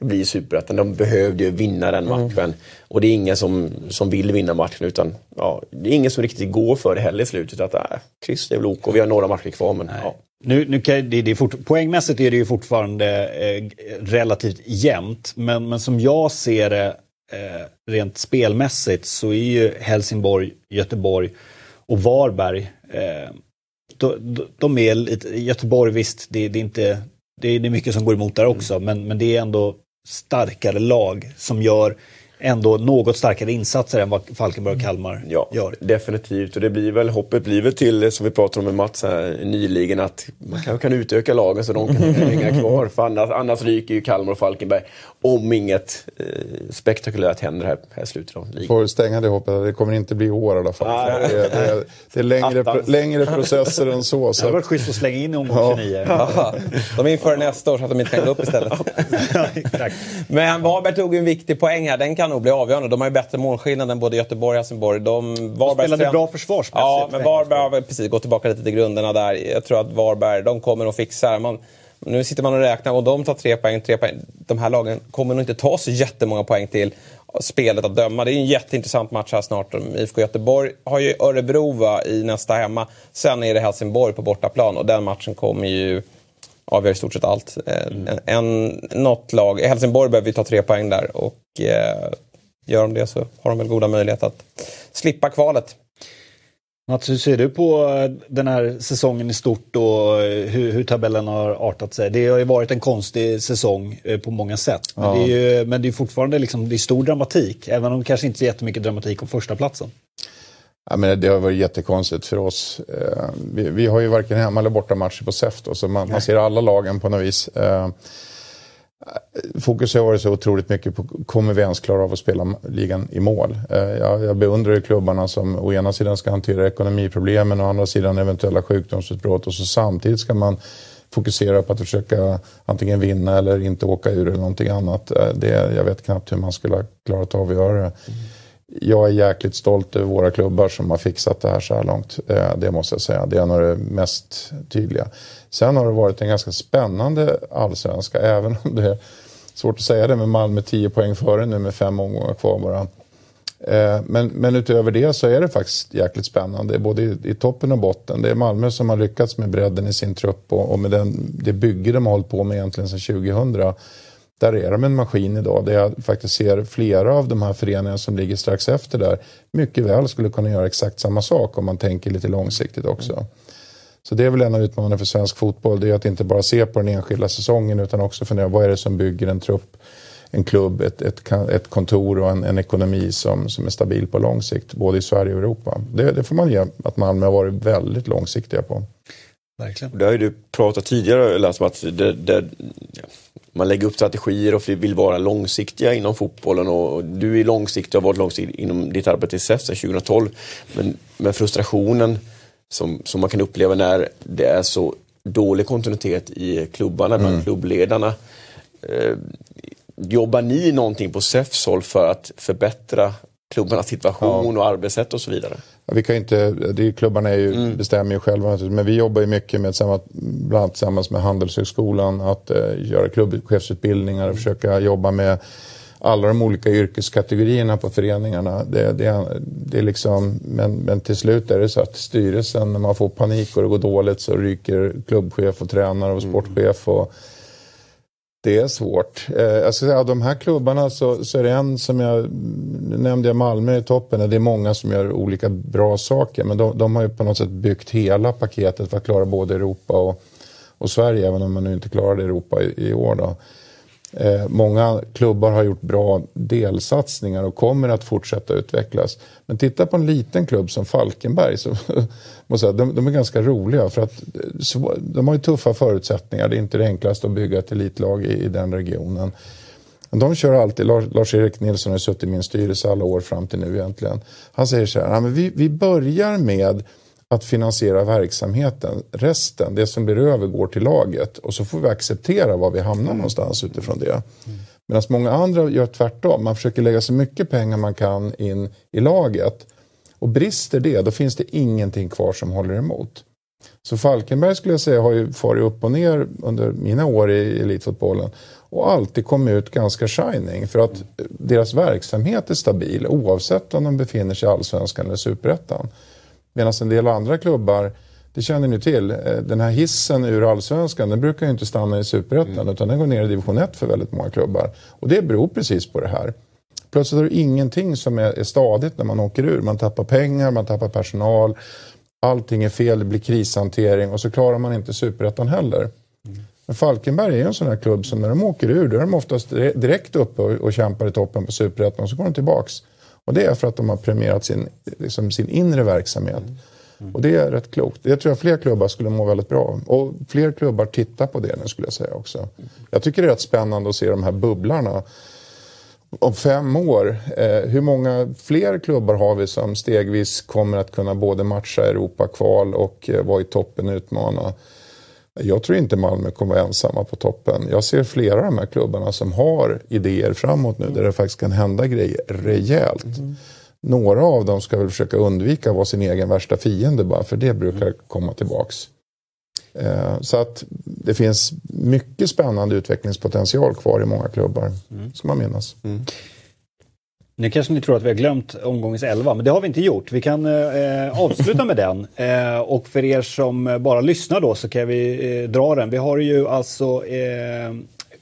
det blir superettan. De behövde ju vinna den mm. matchen. Mm. Och det är ingen som, som vill vinna matchen utan ja, det är ingen som riktigt går för det heller i slutet. Att äh, kryss är väl OK, vi har några matcher kvar men ja. Nu, nu kan, det, det är fort, poängmässigt är det ju fortfarande eh, relativt jämnt. Men, men som jag ser det eh, rent spelmässigt så är ju Helsingborg, Göteborg och Varberg eh, de, de är lite, Göteborg visst, det, det är inte det är, det är mycket som går emot där också, mm. men, men det är ändå starkare lag som gör ändå något starkare insatser än vad Falkenberg och Kalmar ja, gör. Definitivt, och det blir väl, hoppet blir väl till, som vi pratade om med Mats här nyligen, att man kanske kan utöka lagen så de kan hänga kvar. För annars, annars ryker ju Kalmar och Falkenberg om inget eh, spektakulärt händer här, här slutet av ligan. Får stänga det hoppet, det kommer inte bli år i alla fall. det, är, det, är, det är längre, pro, längre processer än så. så. Det hade varit schysst att slänga in i omgång 29. Ja. de inför nästa år så att de inte kan gå upp istället. ja, Men Varberg tog en viktig poäng här, den kan nog bli avgörande. De har ju bättre målskillnad än både Göteborg och Helsingborg. De, Varberg de spelade bra försvarsmässigt. Ja, men Varberg har precis gått tillbaka lite till grunderna där. Jag tror att Varberg, de kommer att fixa man, Nu sitter man och räknar och de tar tre poäng, tre poäng. De här lagen kommer nog inte ta så jättemånga poäng till spelet att döma. Det är en jätteintressant match här snart. IFK Göteborg har ju Örebro va, i nästa hemma. Sen är det Helsingborg på bortaplan och den matchen kommer ju avgör i stort sett allt. Mm. En, något lag, Helsingborg behöver ju ta tre poäng där och eh, Gör de det så har de väl goda möjligheter att slippa kvalet. Mats, hur ser du på eh, den här säsongen i stort och eh, hur, hur tabellen har artat sig? Det har ju varit en konstig säsong eh, på många sätt. Men, Ja. det, är ju, men det är fortfarande liksom, det är stor dramatik, även om det kanske inte är jättemycket dramatik om första platsen. Ja, men det har varit jättekonstigt för oss. Eh, Vi, vi har ju varken hemma eller borta matcher på SEF så man, man ser alla lagen på något vis. Eh, Fokus har varit så otroligt mycket på kommer vi ens klara av att spela ligan i mål. Eh, Jag, jag beundrar ju klubbarna som å ena sidan ska hantera ekonomiproblemen och å andra sidan eventuella sjukdomsutbrott och så samtidigt ska man fokusera på att försöka antingen vinna eller inte åka ur eller någonting annat. Det, jag vet knappt hur man skulle ha klarat av att göra det. Jag är jäkligt stolt över våra klubbar som har fixat det här så här långt. Eh, det måste jag säga. Det är nog det mest tydliga. Sen har det varit en ganska spännande allsvenska. Även om det är svårt att säga det med Malmö 10 poäng före nu med fem omgångar kvar bara. Eh, men, men utöver det så är det faktiskt jäkligt spännande. Både i, i toppen och botten. Det är Malmö som har lyckats med bredden i sin trupp och, och med den, det bygge de har hållit på med egentligen sedan 2000. Där är de en maskin idag. Där jag faktiskt ser flera av de här föreningarna som ligger strax efter där mycket väl skulle kunna göra exakt samma sak om man tänker lite långsiktigt också. Så det är väl en av utmaningarna för svensk fotboll. Det är att inte bara se på den enskilda säsongen utan också fundera vad är det som bygger en trupp, en klubb, ett, ett, ett kontor och en, en ekonomi som, som är stabil på lång sikt. Både i Sverige och Europa. Det, det får man ge att Malmö har varit väldigt långsiktiga på. Verkligen. Det har ju du pratat tidigare Lasse, om att det, det, man lägger upp strategier och vill vara långsiktiga inom fotbollen. Och du är långsiktig och har varit långsiktig inom ditt arbete i SEF sedan 2012. Men, men frustrationen som, som man kan uppleva när det är så dålig kontinuitet i klubbarna, bland klubbledarna. Eh, jobbar ni någonting på SEFs håll för att förbättra klubbarnas situation och arbetssätt och så vidare? Vi kan inte, det är, klubbarna är ju, bestämmer ju själva men vi jobbar ju mycket med bland annat tillsammans med Handelshögskolan att eh, göra klubbchefsutbildningar och försöka jobba med alla de olika yrkeskategorierna på föreningarna. Det, det, det är liksom, men, men till slut är det så att styrelsen, när man får panik och det går dåligt så ryker klubbchef och tränare och sportchef. Och, det är svårt. Eh, jag ska säga, av de här klubbarna så, så är det en som jag nu nämnde jag Malmö i toppen. Det är många som gör olika bra saker men de, de har ju på något sätt byggt hela paketet för att klara både Europa och, och Sverige även om man nu inte klarade Europa i, i år. Då. Eh, många klubbar har gjort bra delsatsningar och kommer att fortsätta utvecklas. Men titta på en liten klubb som Falkenberg. Så, måste säga, de, de är ganska roliga för att eh, så, de har ju tuffa förutsättningar. Det är inte det enklaste att bygga ett elitlag i, i den regionen. Men de kör alltid, Lars- Lars-Erik Nilsson har suttit i min styrelse alla år fram till nu egentligen. Han säger så här, "Ja, men vi, vi börjar med att finansiera verksamheten. Resten, det som blir över, går till laget. Och så får vi acceptera var vi hamnar någonstans utifrån det. Medan många andra gör tvärtom. Man försöker lägga så mycket pengar man kan in i laget. Och brister det, då finns det ingenting kvar som håller emot. Så Falkenberg skulle jag säga har ju farit upp och ner under mina år i elitfotbollen och alltid kommit ut ganska shining för att deras verksamhet är stabil oavsett om de befinner sig i allsvenskan eller superettan. Medan en del andra klubbar, det känner ni till, eh, den här hissen ur allsvenskan den brukar ju inte stanna i superettan utan den går ner i division 1 för väldigt många klubbar. Och det beror precis på det här. Plötsligt har du ingenting som är, är stadigt när man åker ur. Man tappar pengar, man tappar personal, allting är fel, det blir krishantering och så klarar man inte superettan heller. Men Falkenberg är ju en sån här klubb som när de åker ur, då är de oftast dire- direkt uppe och, och kämpar i toppen på superettan och så går de tillbaks. Och det är för att de har premierat sin, liksom sin inre verksamhet. Och det är rätt klokt. Det tror jag fler klubbar skulle må väldigt bra av. Och fler klubbar tittar på det nu skulle jag säga också. Jag tycker det är rätt spännande att se de här bubblarna om fem år, eh, hur många fler klubbar har vi som stegvis kommer att kunna både matcha Europa-kval och eh, vara i toppen och utmana? Jag tror inte Malmö kommer vara ensamma på toppen. Jag ser flera av de här klubbarna som har idéer framåt nu där det faktiskt kan hända grejer rejält. Några av dem ska väl försöka undvika att vara sin egen värsta fiende bara för det brukar komma tillbaks. Eh, Så att det finns mycket spännande utvecklingspotential kvar i många klubbar. Ska man minnas. Nu kanske ni tror att vi har glömt omgångens 11, men det har vi inte gjort. Vi kan eh, avsluta med den. Eh, och för er som bara lyssnar då så kan vi eh, dra den. Vi har ju alltså eh,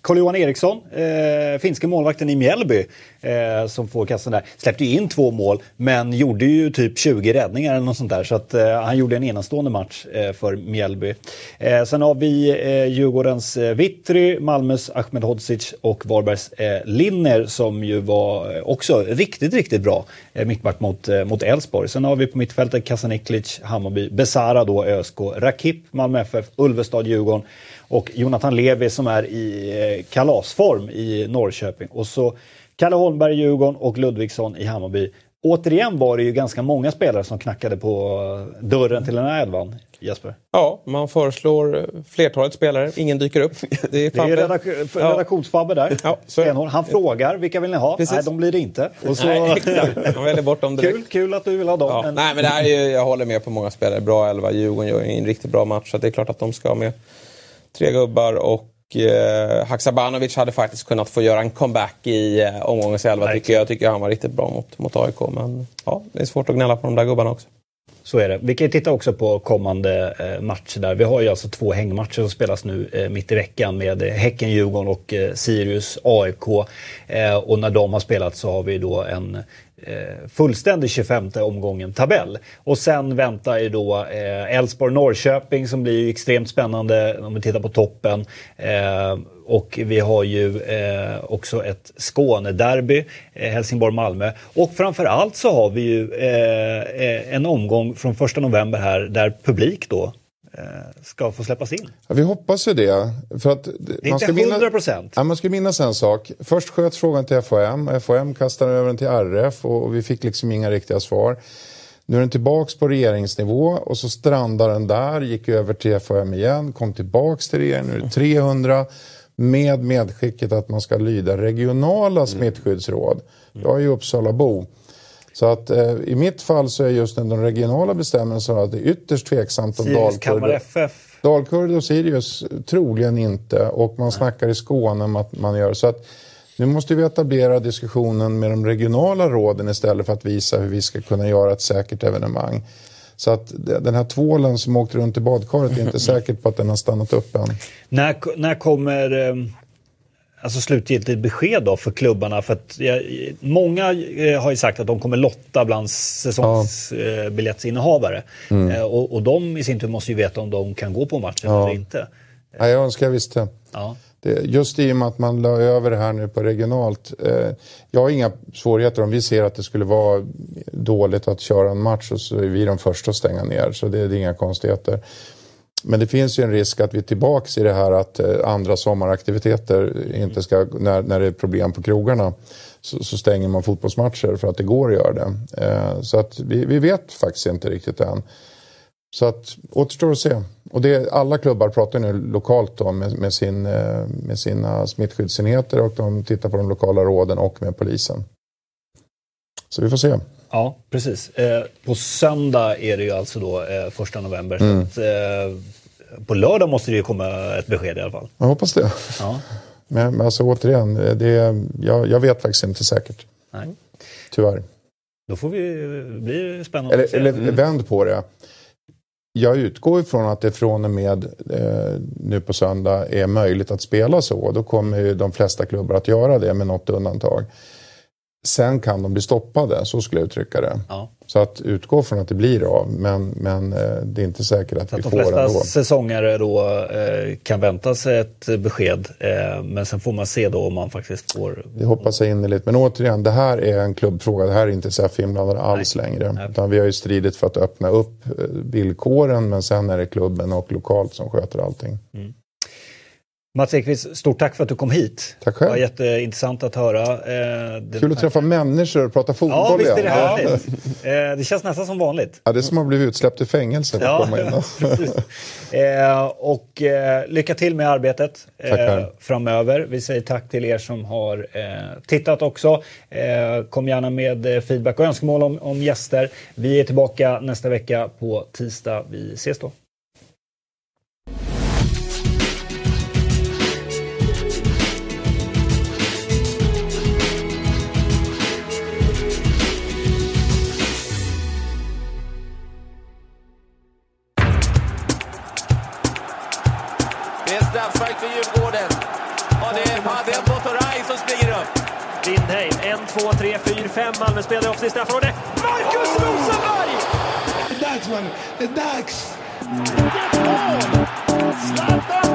Carl-Johan Eriksson, eh, finske målvakten i Mjällby, eh, som får kassen där, släppte ju in två mål men gjorde ju typ 20 räddningar eller något sånt där. Så att eh, han gjorde en enastående match eh, för Mjällby. Eh, sen har vi eh, Djurgårdens eh, Vittry, Malmös Ahmed Hodzic och Varbergs eh, Linner som ju var eh, också riktigt, riktigt bra eh, mittback mot eh, mot Elfsborg. Sen har vi på mittfältet Kasaniklic, Hammarby, Besara då ÖSK, Rakip, Malmö FF, Ulvestad, Djurgården och Jonathan Levi som är i eh, kalasform i Norrköping. Och så Kalle Holmberg i Djurgården och Ludvigsson i Hammarby. Återigen var det ju ganska många spelare som knackade på dörren till den här elvan, Jesper. Ja, man föreslår flertalet spelare. Ingen dyker upp. Det är, Det är redak Ja. redaktionsfabbe där. Ja. Stenhård. Han frågar vilka vill ni ha? Precis. Nej, de blir det inte. Och så... Nej, exakt. Man väljer bort dem direkt. kul, kul att du vill ha dem. Ja. men- Nej, men det här är ju, jag håller med på många spelare. Bra elva. Djurgården gör en riktigt bra match. Så det är klart att de ska med tre gubbar. Och eh, Haksabanovic hade faktiskt kunnat få göra en comeback i eh, omgångens elva. Tycker jag. jag tycker han var riktigt bra mot, mot AIK. Men ja, det är svårt att gnälla på de där gubbarna också. Så är det. Vi kan ju titta också på kommande eh, matcher där. Vi har ju alltså två hängmatcher som spelas nu eh, mitt i veckan med Häcken, Djurgården och Sirius, AIK. Och när de har spelat så har vi då en eh, fullständig 25 omgången tabell. Och sen väntar ju då eh, Elfsborg-Norrköping som blir ju extremt spännande om vi tittar på toppen. Eh, och vi har ju eh, också ett Skånederby, eh, Helsingborg-Malmö. Och framförallt så har vi ju eh, eh en omgång från första november här där publik då ska få släppas in. Ja, vi hoppas ju det. För att Det är inte 100 procent. Ja, man ska minnas en sak. Först sköts frågan till FHM. FHM kastade över den till RF och och vi fick liksom inga riktiga svar. Nu är den tillbaks på regeringsnivå och så strandar den där, gick över till FHM igen, kom tillbaks till regeringen, nu är det 300 med medskicket att man ska lyda regionala smittskyddsråd. Jag är ju Uppsalabo. Så att eh, i mitt fall så är just de regionala bestämmelserna att det är ytterst tveksamt om Dalkurd FF. Dalkurd och Sirius troligen inte och man snackar i Skåne om att man gör så att nu måste vi etablera diskussionen med de regionala råden istället för att visa hur vi ska kunna göra ett säkert evenemang. Så att de- den här tvålen som åkte runt i badkaret är inte säkert på att den har stannat upp än. När, när kommer eh, alltså slutgiltigt besked då för klubbarna? För att, jag, många eh, har ju sagt att de kommer lotta bland säsongsbiljettsinnehavare. Eh, och, och de i sin tur måste ju veta om de kan gå på matchen eller inte. Ja, jag önskar jag visste. Ja. Det, just i och med att man la över det här nu på regionalt. Eh, jag har inga svårigheter om vi ser att det skulle vara dåligt att köra en match och så är vi de första att stänga ner. Så det, det är inga konstigheter. Men det finns ju en risk att vi är tillbaks i det här att eh, andra sommaraktiviteter inte ska, när, när det är problem på krogarna så, så stänger man fotbollsmatcher för att det går att göra det. Eh, så att vi, vi vet faktiskt inte riktigt än. Så att återstår att se. Och det, alla klubbar pratar nu lokalt då med, med, sin, eh, med sina smittskyddsenheter och de tittar på de lokala råden och med polisen. Så vi får se. Ja, precis. Eh, på söndag är det ju alltså då eh, första november. Så att, eh, på lördag måste det ju komma ett besked i alla fall. Jag hoppas det. Ja. Men, men alltså återigen, det, jag, jag vet faktiskt inte säkert. Nej. Tyvärr. Då får vi, blir det spännande Eller, eller vänd på det. Jag utgår ifrån att det från och med eh, nu på söndag är möjligt att spela så. Då kommer ju de flesta klubbar att göra det med något undantag. Sen kan de bli stoppade, så skulle jag uttrycka det. Ja. Så att utgå från att det blir av, men, men eh, det är inte säkert att Så vi att de får flesta ändå. säsonger då eh, kan vänta sig ett besked. Eh, men sen får man se då om man faktiskt får... Det hoppas jag innerligt. Men återigen, det här är en klubbfråga. Det här är inte SEF inblandade alls längre. Nej. Utan vi har ju stridit för att öppna upp eh, villkoren men sen är det klubben och lokalt som sköter allting. Mats Ekqvist, stort tack för att du kom hit. Tack själv. Det var jätteintressant att höra. Eh, det- Kul att träffa människor och prata fotboll Ja, visst är det härligt. Eh, det känns nästan som vanligt. Ja, det är som att bli utsläppt i fängelse att komma in. Eh, och eh, lycka till med arbetet eh, framöver. Vi säger tack till er som har eh, tittat också. Kom gärna med feedback och önskemål om, om gäster. Vi är tillbaka nästa vecka på tisdag. Vi ses då. 4, 5 Malmö-spelare också i straffområdet. Marcus Rosenberg! Dags mannen, det är dags! Zlatan